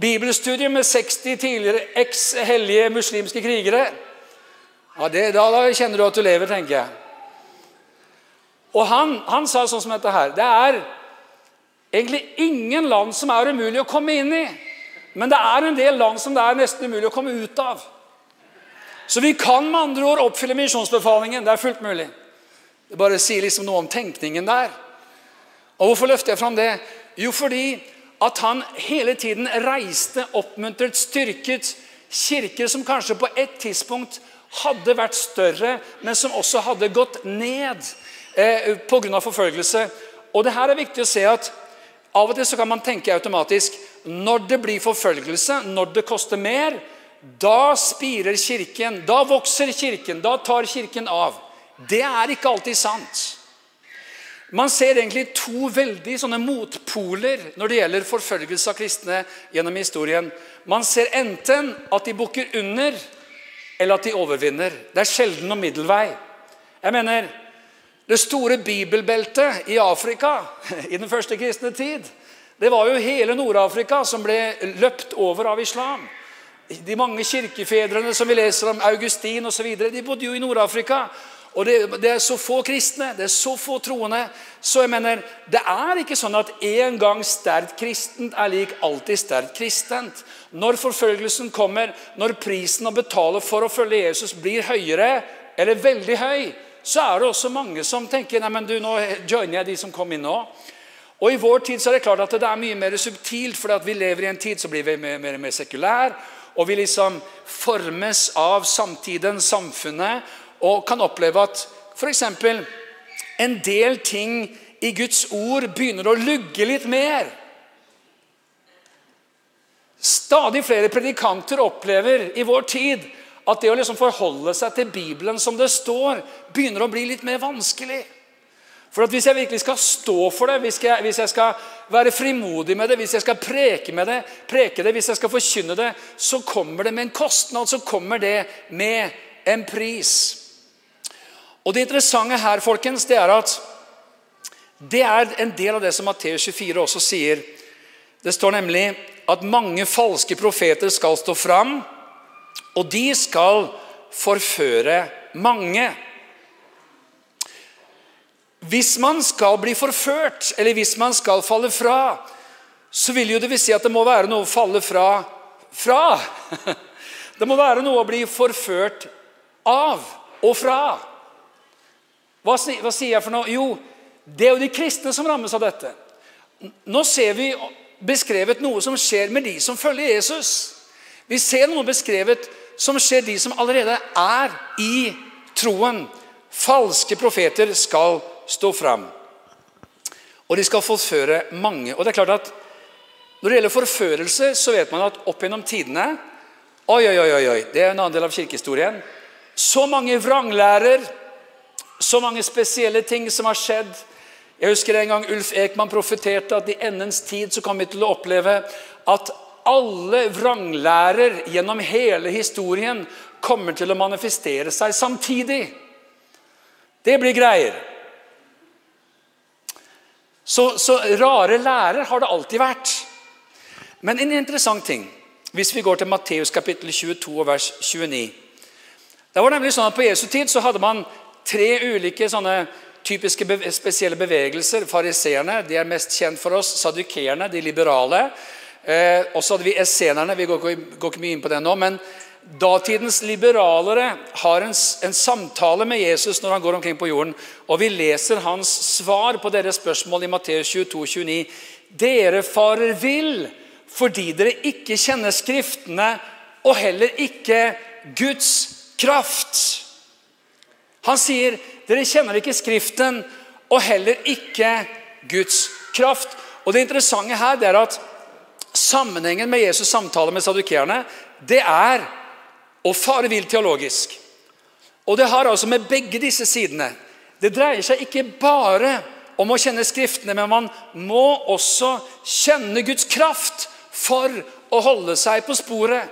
Bibelstudium med 60 tidligere eks-hellige muslimske krigere. Ja, det, da, da, kjenner du at du lever, tenker jeg. Og han, han sa sånn som dette her Det er egentlig ingen land som er umulig å komme inn i. Men det er en del land som det er nesten umulig å komme ut av. Så vi kan med andre ord oppfylle misjonsbefalingen. Det er fullt mulig. Det bare sier liksom noe om tenkningen der. Og Hvorfor løfter jeg fram det? Jo, fordi at han hele tiden reiste, oppmuntret, styrket kirker som kanskje på et tidspunkt hadde vært større, men som også hadde gått ned eh, pga. forfølgelse. Og det her er viktig å se at Av og til så kan man tenke automatisk når det blir forfølgelse, når det koster mer, da spirer Kirken, da vokser Kirken, da tar Kirken av. Det er ikke alltid sant. Man ser egentlig to veldig sånne motpoler når det gjelder forfølgelse av kristne gjennom historien. Man ser enten at de bukker under, eller at de overvinner. Det er sjelden noen middelvei. Jeg mener, Det store bibelbeltet i Afrika *laughs* i den første kristne tid, det var jo hele Nord-Afrika som ble løpt over av islam. De mange kirkefedrene som vi leser om, Augustin osv., de bodde jo i Nord-Afrika. Og det, det, er så få kristne, det er så få troende. Så jeg mener, det er ikke sånn at en gang sterkt kristent er lik alltid sterkt kristent. Når forfølgelsen kommer, når prisen å betale for å følge Jesus blir høyere eller veldig høy, så er det også mange som tenker nei, men du, nå joiner jeg de som kom inn nå. Og I vår tid så er det klart at det er mye mer subtilt, for vi lever i en tid så blir vi mer, mer, mer sekulær. Og vi liksom formes av samtiden, samfunnet, og kan oppleve at f.eks. en del ting i Guds ord begynner å lugge litt mer. Stadig flere predikanter opplever i vår tid at det å liksom forholde seg til Bibelen som det står, begynner å bli litt mer vanskelig. For Hvis jeg virkelig skal stå for det, hvis jeg, hvis jeg, skal være frimodig med det, hvis jeg skal preke, med det, preke det, hvis jeg skal forkynne det, så kommer det med en kostnad, så kommer det med en pris. Og Det interessante her folkens, det er at det er en del av det som Matteus 24 også sier. Det står nemlig at mange falske profeter skal stå fram, og de skal forføre mange. Hvis man skal bli forført, eller hvis man skal falle fra, så vil jo det vil si at det må være noe å falle fra fra. *laughs* Det må være noe å bli forført av og fra. Hva, hva sier jeg for noe? Jo, det er jo de kristne som rammes av dette. Nå ser vi beskrevet noe som skjer med de som følger Jesus. Vi ser noe beskrevet som skjer de som allerede er i troen. Falske profeter skal stå fram. Og de skal forføre mange. Og det er klart at Når det gjelder forførelse, så vet man at opp gjennom tidene Oi, oi, oi, oi, det er en annen del av kirkehistorien. Så mange vranglærer, så mange spesielle ting som har skjedd. Jeg husker en gang Ulf Ekman profeterte at i endens tid så kommer vi til å oppleve at alle vranglærer gjennom hele historien kommer til å manifestere seg samtidig. Det blir greier. Så, så, rare lærer har det alltid vært. Men en interessant ting, hvis vi går til Matteus kapittel 22 vers 29 Det var nemlig sånn at På Jesu tid så hadde man tre ulike sånne typiske spesielle bevegelser. Fariseerne de er mest kjent for oss. Sadukeerne, de liberale. Eh, og hadde vi essenerne. Vi går, går ikke mye inn på det nå. men Datidens liberalere har en, en, samtale med Jesus når han går omkring på jorden. og Vi leser hans svar på deres spørsmål i Matteus 22, 29. Dere farer vill fordi dere ikke kjenner Skriftene og heller ikke Guds kraft. Han sier dere kjenner ikke Skriften og heller ikke Guds kraft. Og Det interessante her det er at sammenhengen med Jesus' samtale med sadukeerne det er å fare vill teologisk. Og det har altså med begge disse sidene. Det dreier seg ikke bare om å kjenne Skriftene, men man må også kjenne Guds kraft for å holde seg på sporet.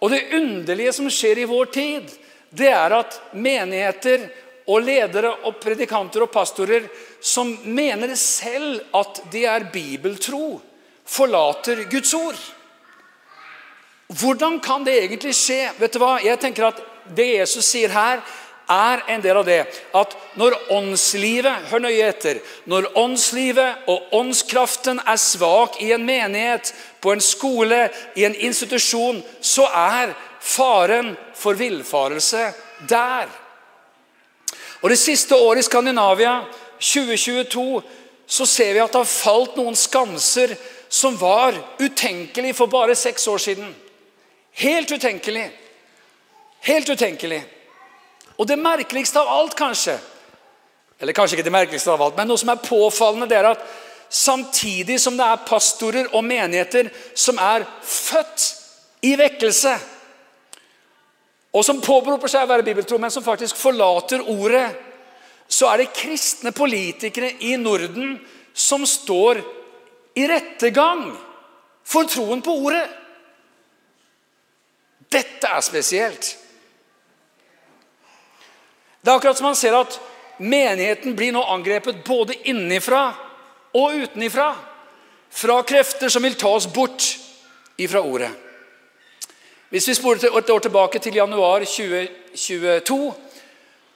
Og det underlige som skjer i vår tid, det er at menigheter og ledere og predikanter og pastorer som mener selv at de er bibeltro, forlater Guds ord. Hvordan kan det egentlig skje? Vet du hva? Jeg tenker at Det Jesus sier her, er en del av det. At når åndslivet hør nøye etter, når åndslivet og åndskraften er svak i en menighet, på en skole, i en institusjon, så er faren for villfarelse der. Og Det siste året i Skandinavia, 2022, så ser vi at det har falt noen skanser som var utenkelig for bare seks år siden. Helt utenkelig. Helt utenkelig. Og det merkeligste av alt, kanskje Eller kanskje ikke det merkeligste av alt, men noe som er påfallende, det er at samtidig som det er pastorer og menigheter som er født i vekkelse, og som påberoper seg å være bibeltro, men som faktisk forlater ordet, så er det kristne politikere i Norden som står i rettegang for troen på ordet. Dette er spesielt. Det er akkurat som man ser at menigheten blir nå angrepet både innenfra og utenifra. Fra krefter som vil ta oss bort ifra ordet. Hvis vi spoler et år tilbake til januar 2022,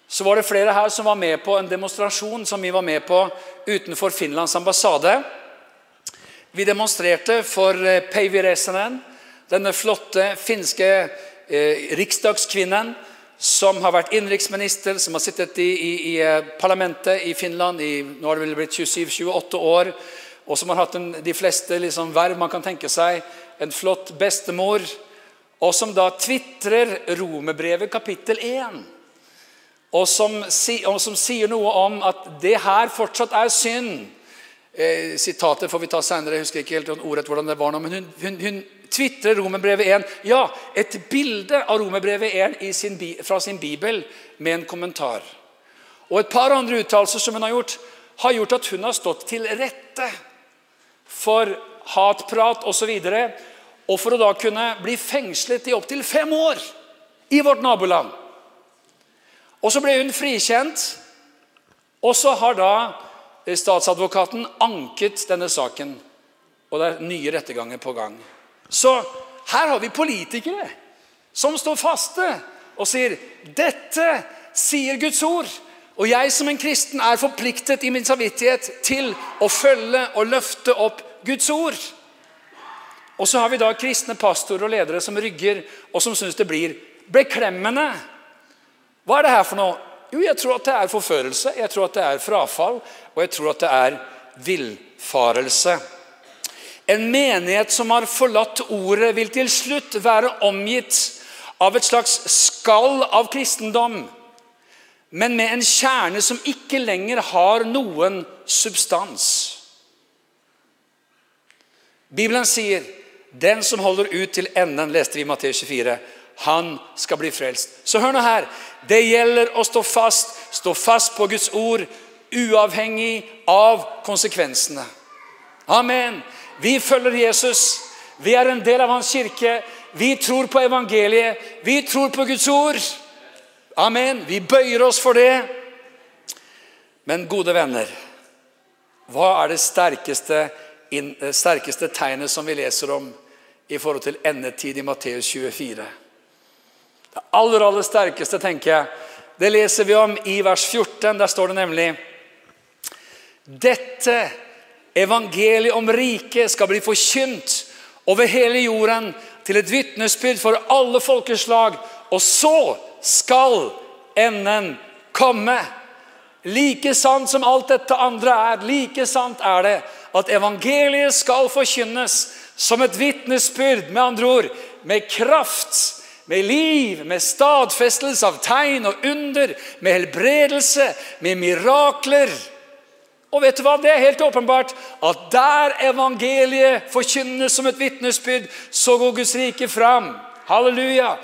så var det flere her som var med på en demonstrasjon som vi var med på utenfor Finlands ambassade. Vi demonstrerte for eh, Päivi Räsänen, denne flotte finske eh, riksdagskvinnen som har vært innenriksminister, som har sittet i, i, i, eh, parlamentet i Finland i nå har det vel blitt 27-28 år, og som har hatt en, de fleste liksom, verv man kan tenke seg. En flott bestemor. Og som da tvitrer Romerbrevet kapittel 1. Og som, og som, sier noe om at det her fortsatt er synd. Eh, sitatet får vi ta senere. Jeg husker ikke helt ordet hvordan det var nå, men hun, hun, hun tvitrer Romerbrevet 1. Ja, et bilde av Romerbrevet 1 sin, fra sin bibel med en kommentar. Og et par andre uttalelser som hun har gjort, har gjort at hun har stått til rette for hatprat osv. Og, for å da kunne bli fengslet i opptil fem år i vårt naboland. Og så ble hun frikjent, og så har da statsadvokaten anket denne saken. Og det er nye retterganger på gang. Så her har vi politikere som står faste og sier dette sier Guds ord. Og jeg som en kristen er forpliktet i min samvittighet til å følge og løfte opp Guds ord. Og så har vi da kristne pastorer og ledere som rygger, og som syns det blir beklemmende. Hva er det her for noe? Jo, jeg tror at det er forførelse, jeg tror at det er frafall, og jeg tror at det er villfarelse. En menighet som har forlatt ordet, vil til slutt være omgitt av et slags skall av kristendom men med en kjerne som ikke lenger har noen substans. Bibelen sier den som holder ut til enden, leste vi i Matteus 24, han skal bli frelst. Så hør nå her. Det gjelder å stå fast. Stå fast på Guds ord, uavhengig av konsekvensene. Amen. Vi følger Jesus. Vi er en del av hans kirke. Vi tror på evangeliet. Vi tror på Guds ord. Amen. Vi bøyer oss for det. Men gode venner, hva er det sterkeste, sterkeste tegnet som vi leser om i forhold til endetid i Matteus 24? Det aller, aller sterkeste, tenker jeg, det leser vi om i vers 14. Der står det nemlig Dette evangeliet om riket skal bli forkynt over hele jorden til et vitnesbyrd for alle folkeslag, og så skal enden komme. Like sant som alt dette andre er, like sant er det at evangeliet skal forkynnes som et vitnesbyrd, med andre ord, med kraft, med liv, med stadfestelse av tegn og under, med helbredelse, med mirakler. Og vet du hva? Det er helt åpenbart at der evangeliet forkynnes som et vitnesbyrd, så går Guds rike fram. Halleluja.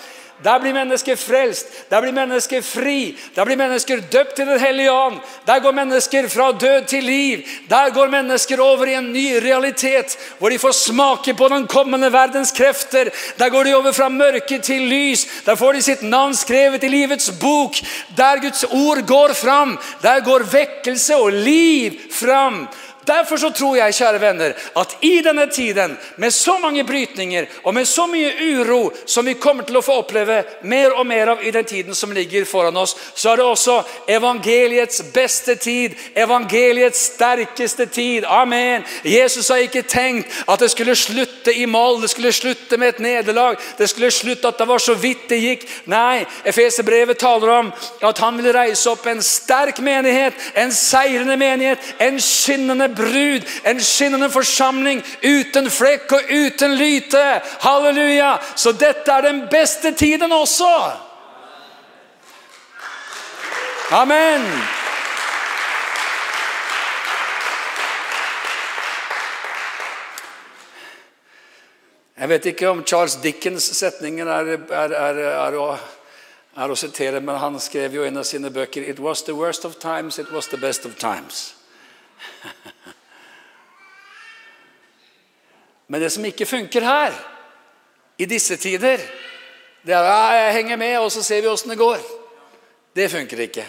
Der blir mennesker frelst, der blir mennesker fri, der blir mennesker døpt til Den hellige ånd. Der går mennesker fra død til liv. Der går mennesker over i en ny realitet, hvor de får smake på den kommende verdens krefter. Der går de over fra mørke til lys. Der får de sitt navn skrevet i livets bok. Der Guds ord går fram, der går vekkelse og liv fram. Derfor så tror jeg kjære venner, at i denne tiden, med så mange brytninger og med så mye uro som vi kommer til å få oppleve mer og mer av i den tiden som ligger foran oss, så er det også evangeliets beste tid, evangeliets sterkeste tid. Amen. Jesus har ikke tenkt at det skulle slutte i mål, det skulle slutte med et nederlag, det skulle slutte at det var så vidt det gikk. Nei, Efeserbrevet taler om at han vil reise opp en sterk menighet, en seirende menighet, en skinnende brud, en skinnende forsamling uten flekk og uten lyte. Halleluja! Så dette er den beste tiden også. Amen. Jeg vet ikke om Charles Dickens' setninger er, er, er, er, å, å sitere, men han skrev jo en av sine bøker It was the worst of times, it was the best of times. Men det som ikke funker her, i disse tider, det er at jeg henger med, og så ser vi åssen det går. Det funker ikke.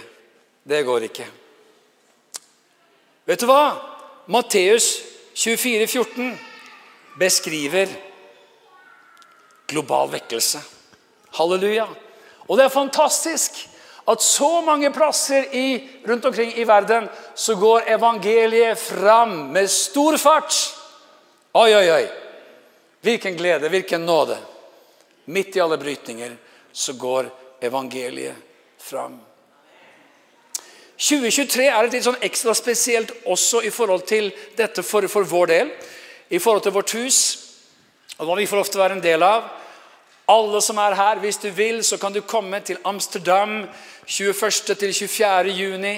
Det går ikke. Vet du hva? Matteus 24, 14 beskriver global vekkelse. Halleluja. Og det er fantastisk at så mange plasser i, rundt omkring i verden så går evangeliet fram med stor fart. Oi, oi, oi. Hvilken glede, hvilken nåde. Midt i alle brytninger så går evangeliet fram. 2023 er et litt sånn ekstra spesielt også i forhold til dette for, for vår del. I forhold til vårt hus, og hva vi får ofte være en del av. Alle som er her, hvis du vil, så kan du komme til Amsterdam 21. til 24. juni.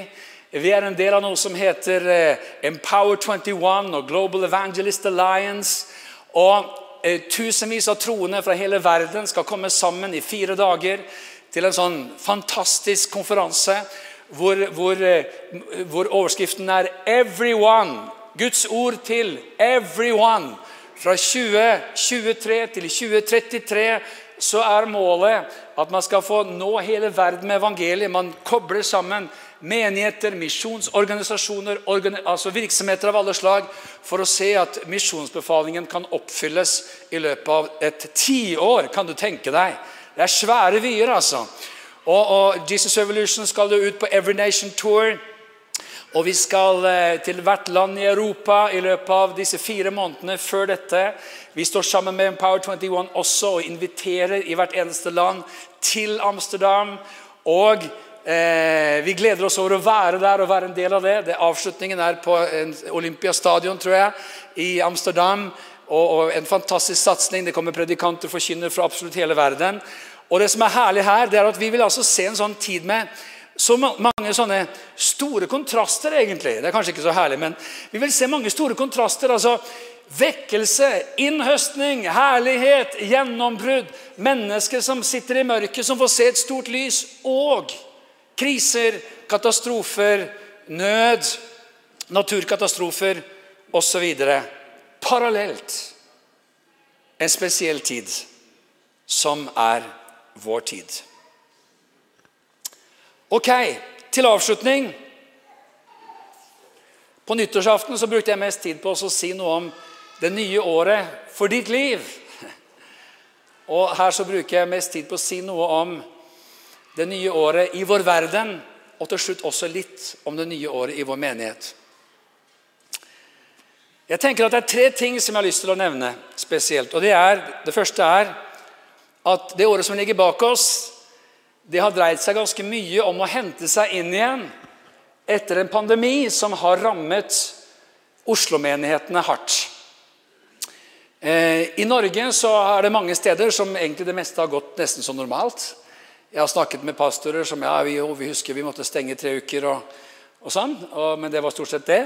Vi er en del av noe som heter eh, Empower 21 og Global Evangelist Alliance. Og eh, Tusenvis av troende fra hele verden skal komme sammen i fire dager til en sånn fantastisk konferanse hvor, hvor, eh, hvor overskriften er 'Everyone'. Guds ord til 'everyone'. Fra 2023 til 2033 så er målet at man skal få nå hele verden med evangeliet. Man kobler sammen menigheter, misjonsorganisasjoner, altså virksomheter av alle slag, for å se at misjonsbefalingen kan oppfylles i løpet av et tiår. Kan du tenke deg? Det er svære vyer, altså. Og, og, Jesus Evolution skal jo ut på Every Nation Tour. Og vi skal eh, til hvert land i Europa i løpet av disse fire månedene før dette. Vi står sammen med Empower 21 også og inviterer i hvert eneste land til Amsterdam. Og eh, vi gleder oss over å være der og være en del av det. det avslutningen er på Olympiastadion, tror jeg, i Amsterdam. Og, og en fantastisk satsing. Det kommer predikanter og forkynner fra absolutt hele verden. Og det som er herlig her, det er at vi vil altså se en sånn tid med så mange sånne store kontraster, egentlig. Det er kanskje ikke så herlig, men vi vil se mange store kontraster. altså Vekkelse, innhøstning, herlighet, gjennombrudd. Mennesker som sitter i mørket, som får se et stort lys. Og kriser, katastrofer, nød, naturkatastrofer osv. Parallelt. En spesiell tid som er vår tid. Ok, til avslutning. På nyttårsaften så brukte jeg mest tid på å si noe om det nye året for ditt liv. Og her så bruker jeg mest tid på å si noe om det nye året i vår verden, og til slutt også litt om det nye året i vår menighet. Jeg tenker at Det er tre ting som jeg har lyst til å nevne spesielt. og Det, er, det første er at det året som ligger bak oss, det har dreid seg ganske mye om å hente seg inn igjen etter en pandemi som har rammet Oslo-menighetene hardt. Eh, I Norge så er det mange steder som egentlig det meste har gått nesten som normalt. Jeg har snakket med pastorer som ja, vi, vi husker vi måtte stenge tre uker. og, og sånn, og, Men det var stort sett det.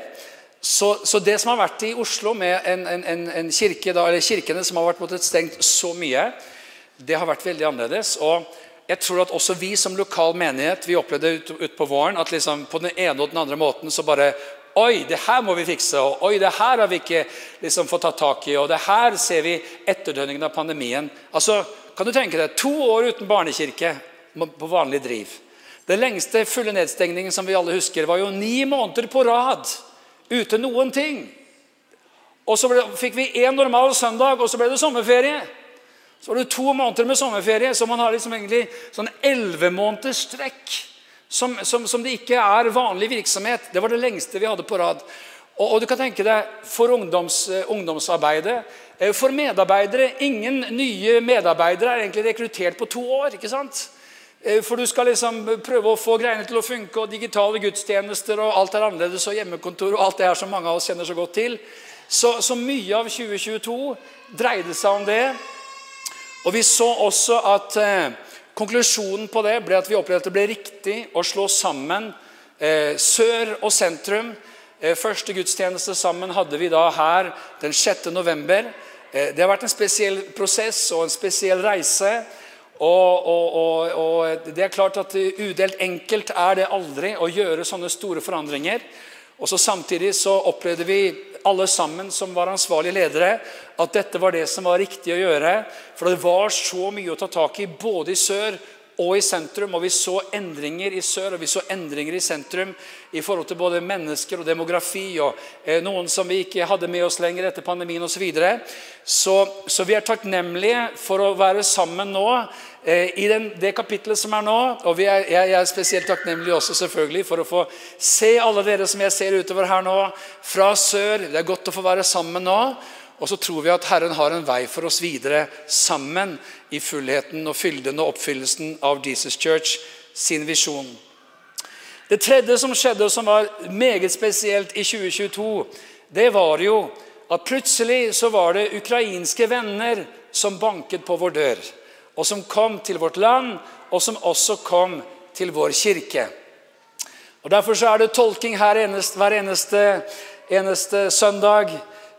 Så, så, det som har vært i Oslo med en, en, en kirke, da, eller kirkene som har vært måttet stengt så mye, det har vært veldig annerledes. og jeg tror at også vi som lokal menighet vi opplevde ut, ut på våren at liksom på den ene og den andre måten så bare Oi, det her må vi fikse. og Oi, det her har vi ikke liksom fått tatt tak i. og det Her ser vi etterdønningen av pandemien. Altså, kan du tenke deg, To år uten barnekirke på vanlig driv. Den lengste fulle nedstengningen som vi alle husker, var jo ni måneder på rad uten noen ting. Og Så ble, fikk vi én normal søndag, og så ble det sommerferie. Så var det to måneder med sommerferie, så man har liksom egentlig sånn elleve måneders strekk som, som, som, det ikke er vanlig virksomhet. Det var det lengste vi hadde på rad. Og, og du kan tenke deg, For ungdoms, uh, ungdomsarbeidet, uh, for medarbeidere Ingen nye medarbeidere er egentlig rekruttert på to år. ikke sant? Uh, for du skal liksom prøve å få greiene til å funke, og digitale gudstjenester, og alt er annerledes, og hjemmekontor og alt det her som mange av oss kjenner så godt til. Så, så mye av 2022 dreide seg om det. Og Vi så også at eh, konklusjonen på det ble at vi opplevde at det ble riktig å slå sammen eh, sør og sentrum. Eh, første gudstjeneste sammen hadde vi da her den 6. november. Eh, det har vært en spesiell prosess og en spesiell reise. Og, og, og, det er klart at Udelt enkelt er det aldri å gjøre sånne store forandringer. Og så Samtidig så opplevde vi alle sammen som var ansvarlige ledere, at dette var det som var riktig å gjøre. For det var så mye å ta tak i, både i sør og i sentrum. Og vi så endringer i sør, og vi så endringer i sentrum i forhold til både mennesker og demografi, og eh, noen som vi ikke hadde med oss lenger etter pandemien osv. Så, videre. så Så vi er takknemlige for å være sammen nå eh, i den, det kapittelet som er nå. Og er, jeg, jeg er spesielt takknemlig også selvfølgelig for å få se alle dere som jeg ser utover her nå, fra sør. Det er godt å få være sammen nå. Og så tror vi at Herren har en vei for oss videre sammen i fullheten og fylden og oppfyllelsen av Jesus Church sin visjon. Det tredje som skjedde, og som var meget spesielt i 2022, det var jo at plutselig så var det ukrainske venner som banket på vår dør. Og som kom til vårt land, og som også kom til vår kirke. Og Derfor så er det tolking her eneste, hver eneste, eneste søndag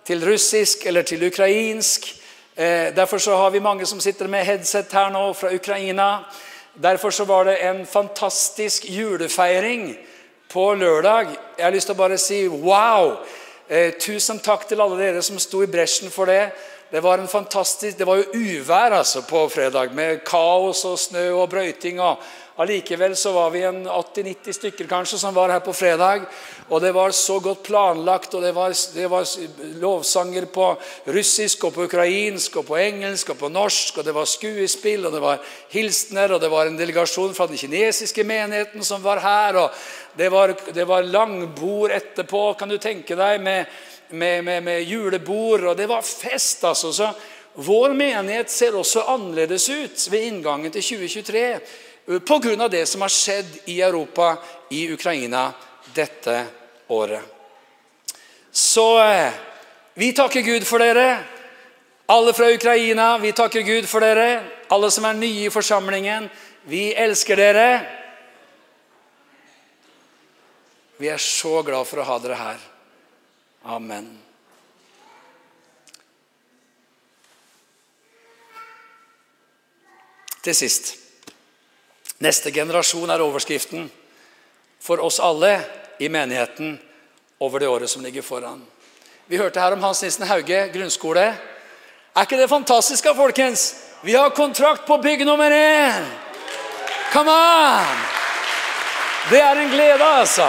til russisk eller til ukrainsk. Eh, derfor så har vi mange som sitter med headset her nå fra Ukraina. Derfor så var det en fantastisk julefeiring på lørdag. Jeg har lyst til å bare si wow! Eh, tusen takk til alle dere som sto i bresjen for det. Det var en fantastisk, det var jo uvær altså på fredag, med kaos og snø og brøyting. og Allikevel så var vi en 80-90 stykker kanskje som var her på fredag. Og det var så godt planlagt, og det var, det var, lovsanger på russisk og på ukrainsk og på engelsk og på norsk, og det var skuespill, og det var hilsener, og det var en delegasjon fra den kinesiske menigheten som var her. og Det var, det var langbord etterpå, kan du tenke deg, med, med, med, med julebord, og det var fest, altså. så vår menighet ser også annerledes ut ved inngangen til 2023 pga. det som har skjedd i Europa, i Ukraina, dette året. Så eh, vi takker Gud for dere. Alle fra Ukraina, vi takker Gud for dere. Alle som er nye i forsamlingen, vi elsker dere. Vi er så glad for å ha dere her. Amen. Til sist Neste generasjon er overskriften for oss alle i menigheten over det året som ligger foran. Vi hørte her om Hans Nissen Hauge grunnskole. Er ikke det fantastisk, folkens? Vi har kontrakt på bygg nummer én! Come on! Det er en glede, altså.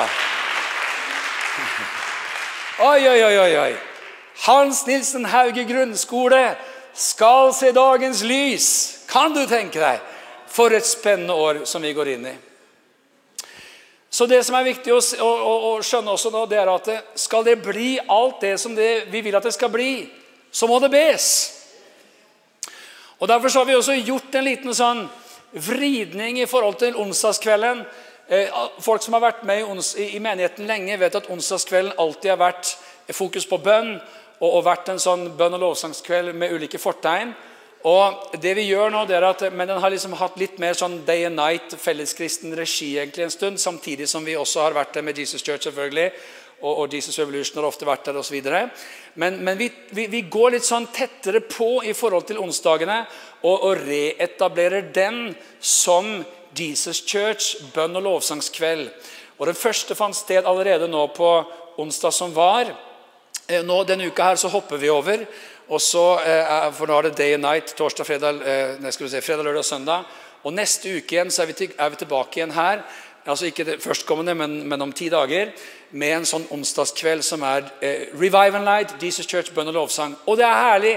Oi, oi, oi, oi. Hans Nilsen Hauge grunnskole skal se dagens lys. Kan du tenke deg? For et spennende år som vi går inn i. Så Det som er viktig å, å, å skjønne også nå, det er at skal det bli alt det som det, vi vil at det skal bli, så må det bes. Og Derfor har vi også gjort en liten sånn vridning i forhold til onsdagskvelden. Eh, folk som har vært med i, menigheten lenge, vet at onsdagskvelden alltid har vært fokus på bønn og vært en sånn bønn- og lovsangskveld med ulike fortegn. Og det vi gjør nå, det er at, Men den har liksom hatt litt mer sånn day and night, felleskristen regi egentlig en stund. Samtidig som vi også har vært der med Jesus Church, selvfølgelig. Og, og Jesus Revolution har ofte vært der osv. Men, men vi, vi, vi, går litt sånn tettere på i forhold til onsdagene og, og reetablerer den som Jesus Church, bønn- og lovsangskveld. Og Den første fant sted allerede nå på onsdag som var. Eh, nå, Denne uka her så hopper vi over og så, eh, For nå er det day and night. Torsdag, fredag, eh, skal vi se, fredag lørdag, søndag. Og Neste uke igjen så er vi, til, er vi tilbake igjen her. altså Ikke det førstkommende, men, men, om ti dager. Med en sånn onsdagskveld som er eh, Revive and Light, Jesus Church, bønn og lovsang. Og det er herlig!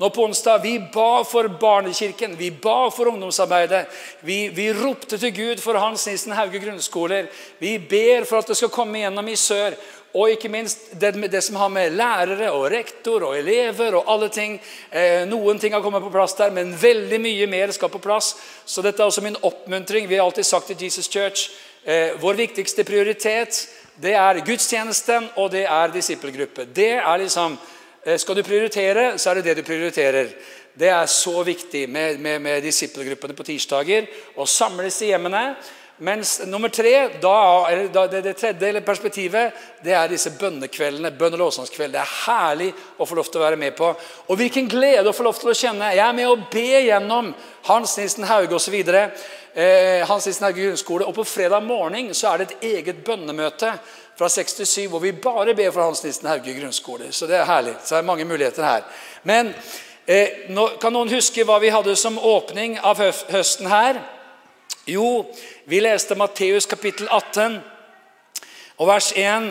Nå på onsdag vi ba for barnekirken, vi ba for ungdomsarbeidet. Vi, vi ropte til Gud for Hans Nissen Hauge grunnskoler. Vi ber for at det skal komme igjennom i sør. Og ikke minst det, det, som har med lærere og rektor og elever og alle ting eh, Noen ting har kommet på plass der, men veldig mye mer skal på plass. Så dette er også min oppmuntring. Vi har alltid sagt til Jesus Church eh, vår viktigste prioritet det er gudstjenesten og det er disippelgruppe. Det er liksom, eh, Skal du prioritere, så er det det du prioriterer. Det er så viktig med, med, med disippelgruppene på tirsdager. Å samles i hjemmene. Mens nummer tre, da, da, det, det, tredje perspektivet, det er disse bønnekveldene. bønn- og lovsangskveldene. Det er herlig å få lov til å være med på. Og hvilken glede å få lov til å kjenne. Jeg er med å be gjennom Hans Nilsen Hauge osv. Eh, Hans Nissen Hauge grunnskole. Og på fredag morgen så er det et eget bønnemøte fra 6 til 7 hvor vi bare ber for Hans Nilsen Hauge grunnskole. Så det er herlig. Så det er mange muligheter her. Men eh, nå, kan noen huske hva vi hadde som åpning av høsten her? Jo, vi leste Matteus kapittel 18 og vers 1.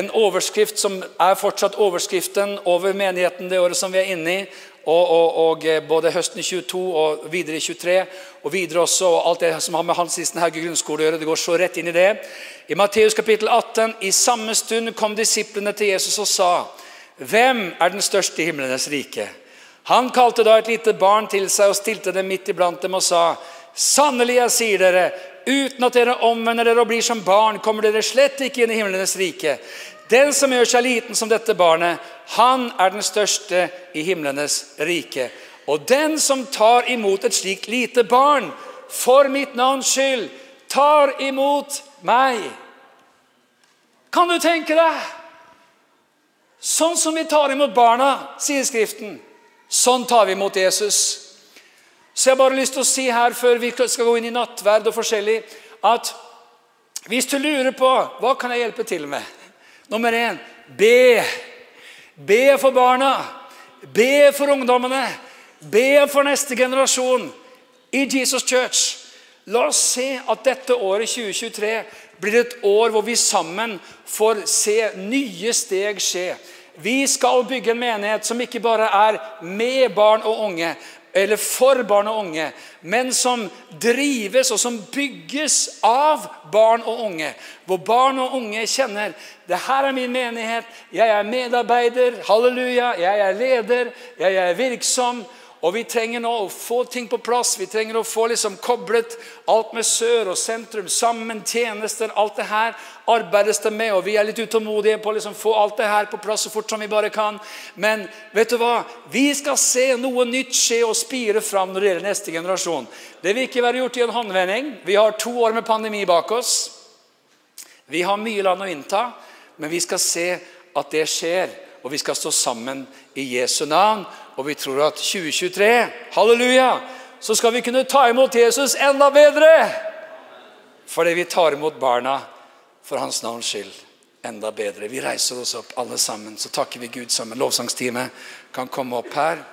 En overskrift som er fortsatt overskriften over menigheten det året som vi er inne i. Og, og, og både høsten i 22 og videre i 23, og videre også, og alt det som har med Hans Nissen Hauge grunnskole å gjøre. Det går så rett inn i det. I Matteus kapittel 18, i samme stund kom disiplene til Jesus og sa, Hvem er den største i himlenes rike? Han kalte da et lite barn til seg og stilte dem midt iblant dem og sa, Sannelig, jeg sier dere, uten at dere omvender dere og blir som barn, kommer dere slett ikke inn i himlenes rike. Den som gjør seg liten som dette barnet, han er den største i himlenes rike. Og den som tar imot et slikt lite barn, for mitt navns skyld, tar imot meg. Kan du tenke deg? Sånn som vi tar imot barna, sier Skriften, sånn tar vi imot Jesus. Så jeg har bare lyst til å si her, før vi skal gå inn i nattverd og forskjellig, at hvis du lurer på hva kan jeg hjelpe til med Nummer én be. Be for barna. Be for ungdommene. Be for neste generasjon i Jesus Church. La oss se at dette året 2023 blir et år hvor vi sammen får se nye steg skje. Vi skal bygge en menighet som ikke bare er med barn og unge, eller for barn og unge, men som drives og som bygges av barn og unge. Hvor barn og unge kjenner det her er min menighet, jeg er medarbeider, halleluja, jeg er leder, jeg er virksom. Og vi trenger nå å få ting på plass. Vi trenger å få liksom koblet alt med sør og sentrum sammen. Tjenester, alt det her arbeides det med. Og vi er litt utålmodige på å liksom få alt det her på plass så fort som vi bare kan. Men vet du hva? Vi skal se noe nytt skje og spire fram når det gjelder neste generasjon. Det vil ikke være gjort i en håndvending. Vi har to år med pandemi bak oss. Vi har mye land å innta, men vi skal se at det skjer. Og vi skal stå sammen i Jesu navn. Og vi tror at 2023, halleluja, så skal vi kunne ta imot Jesus enda bedre. Fordi vi tar imot barna for hans navns skyld enda bedre. Vi reiser oss opp alle sammen, så takker vi Gud sammen. Lovsangsteamet kan komme opp her.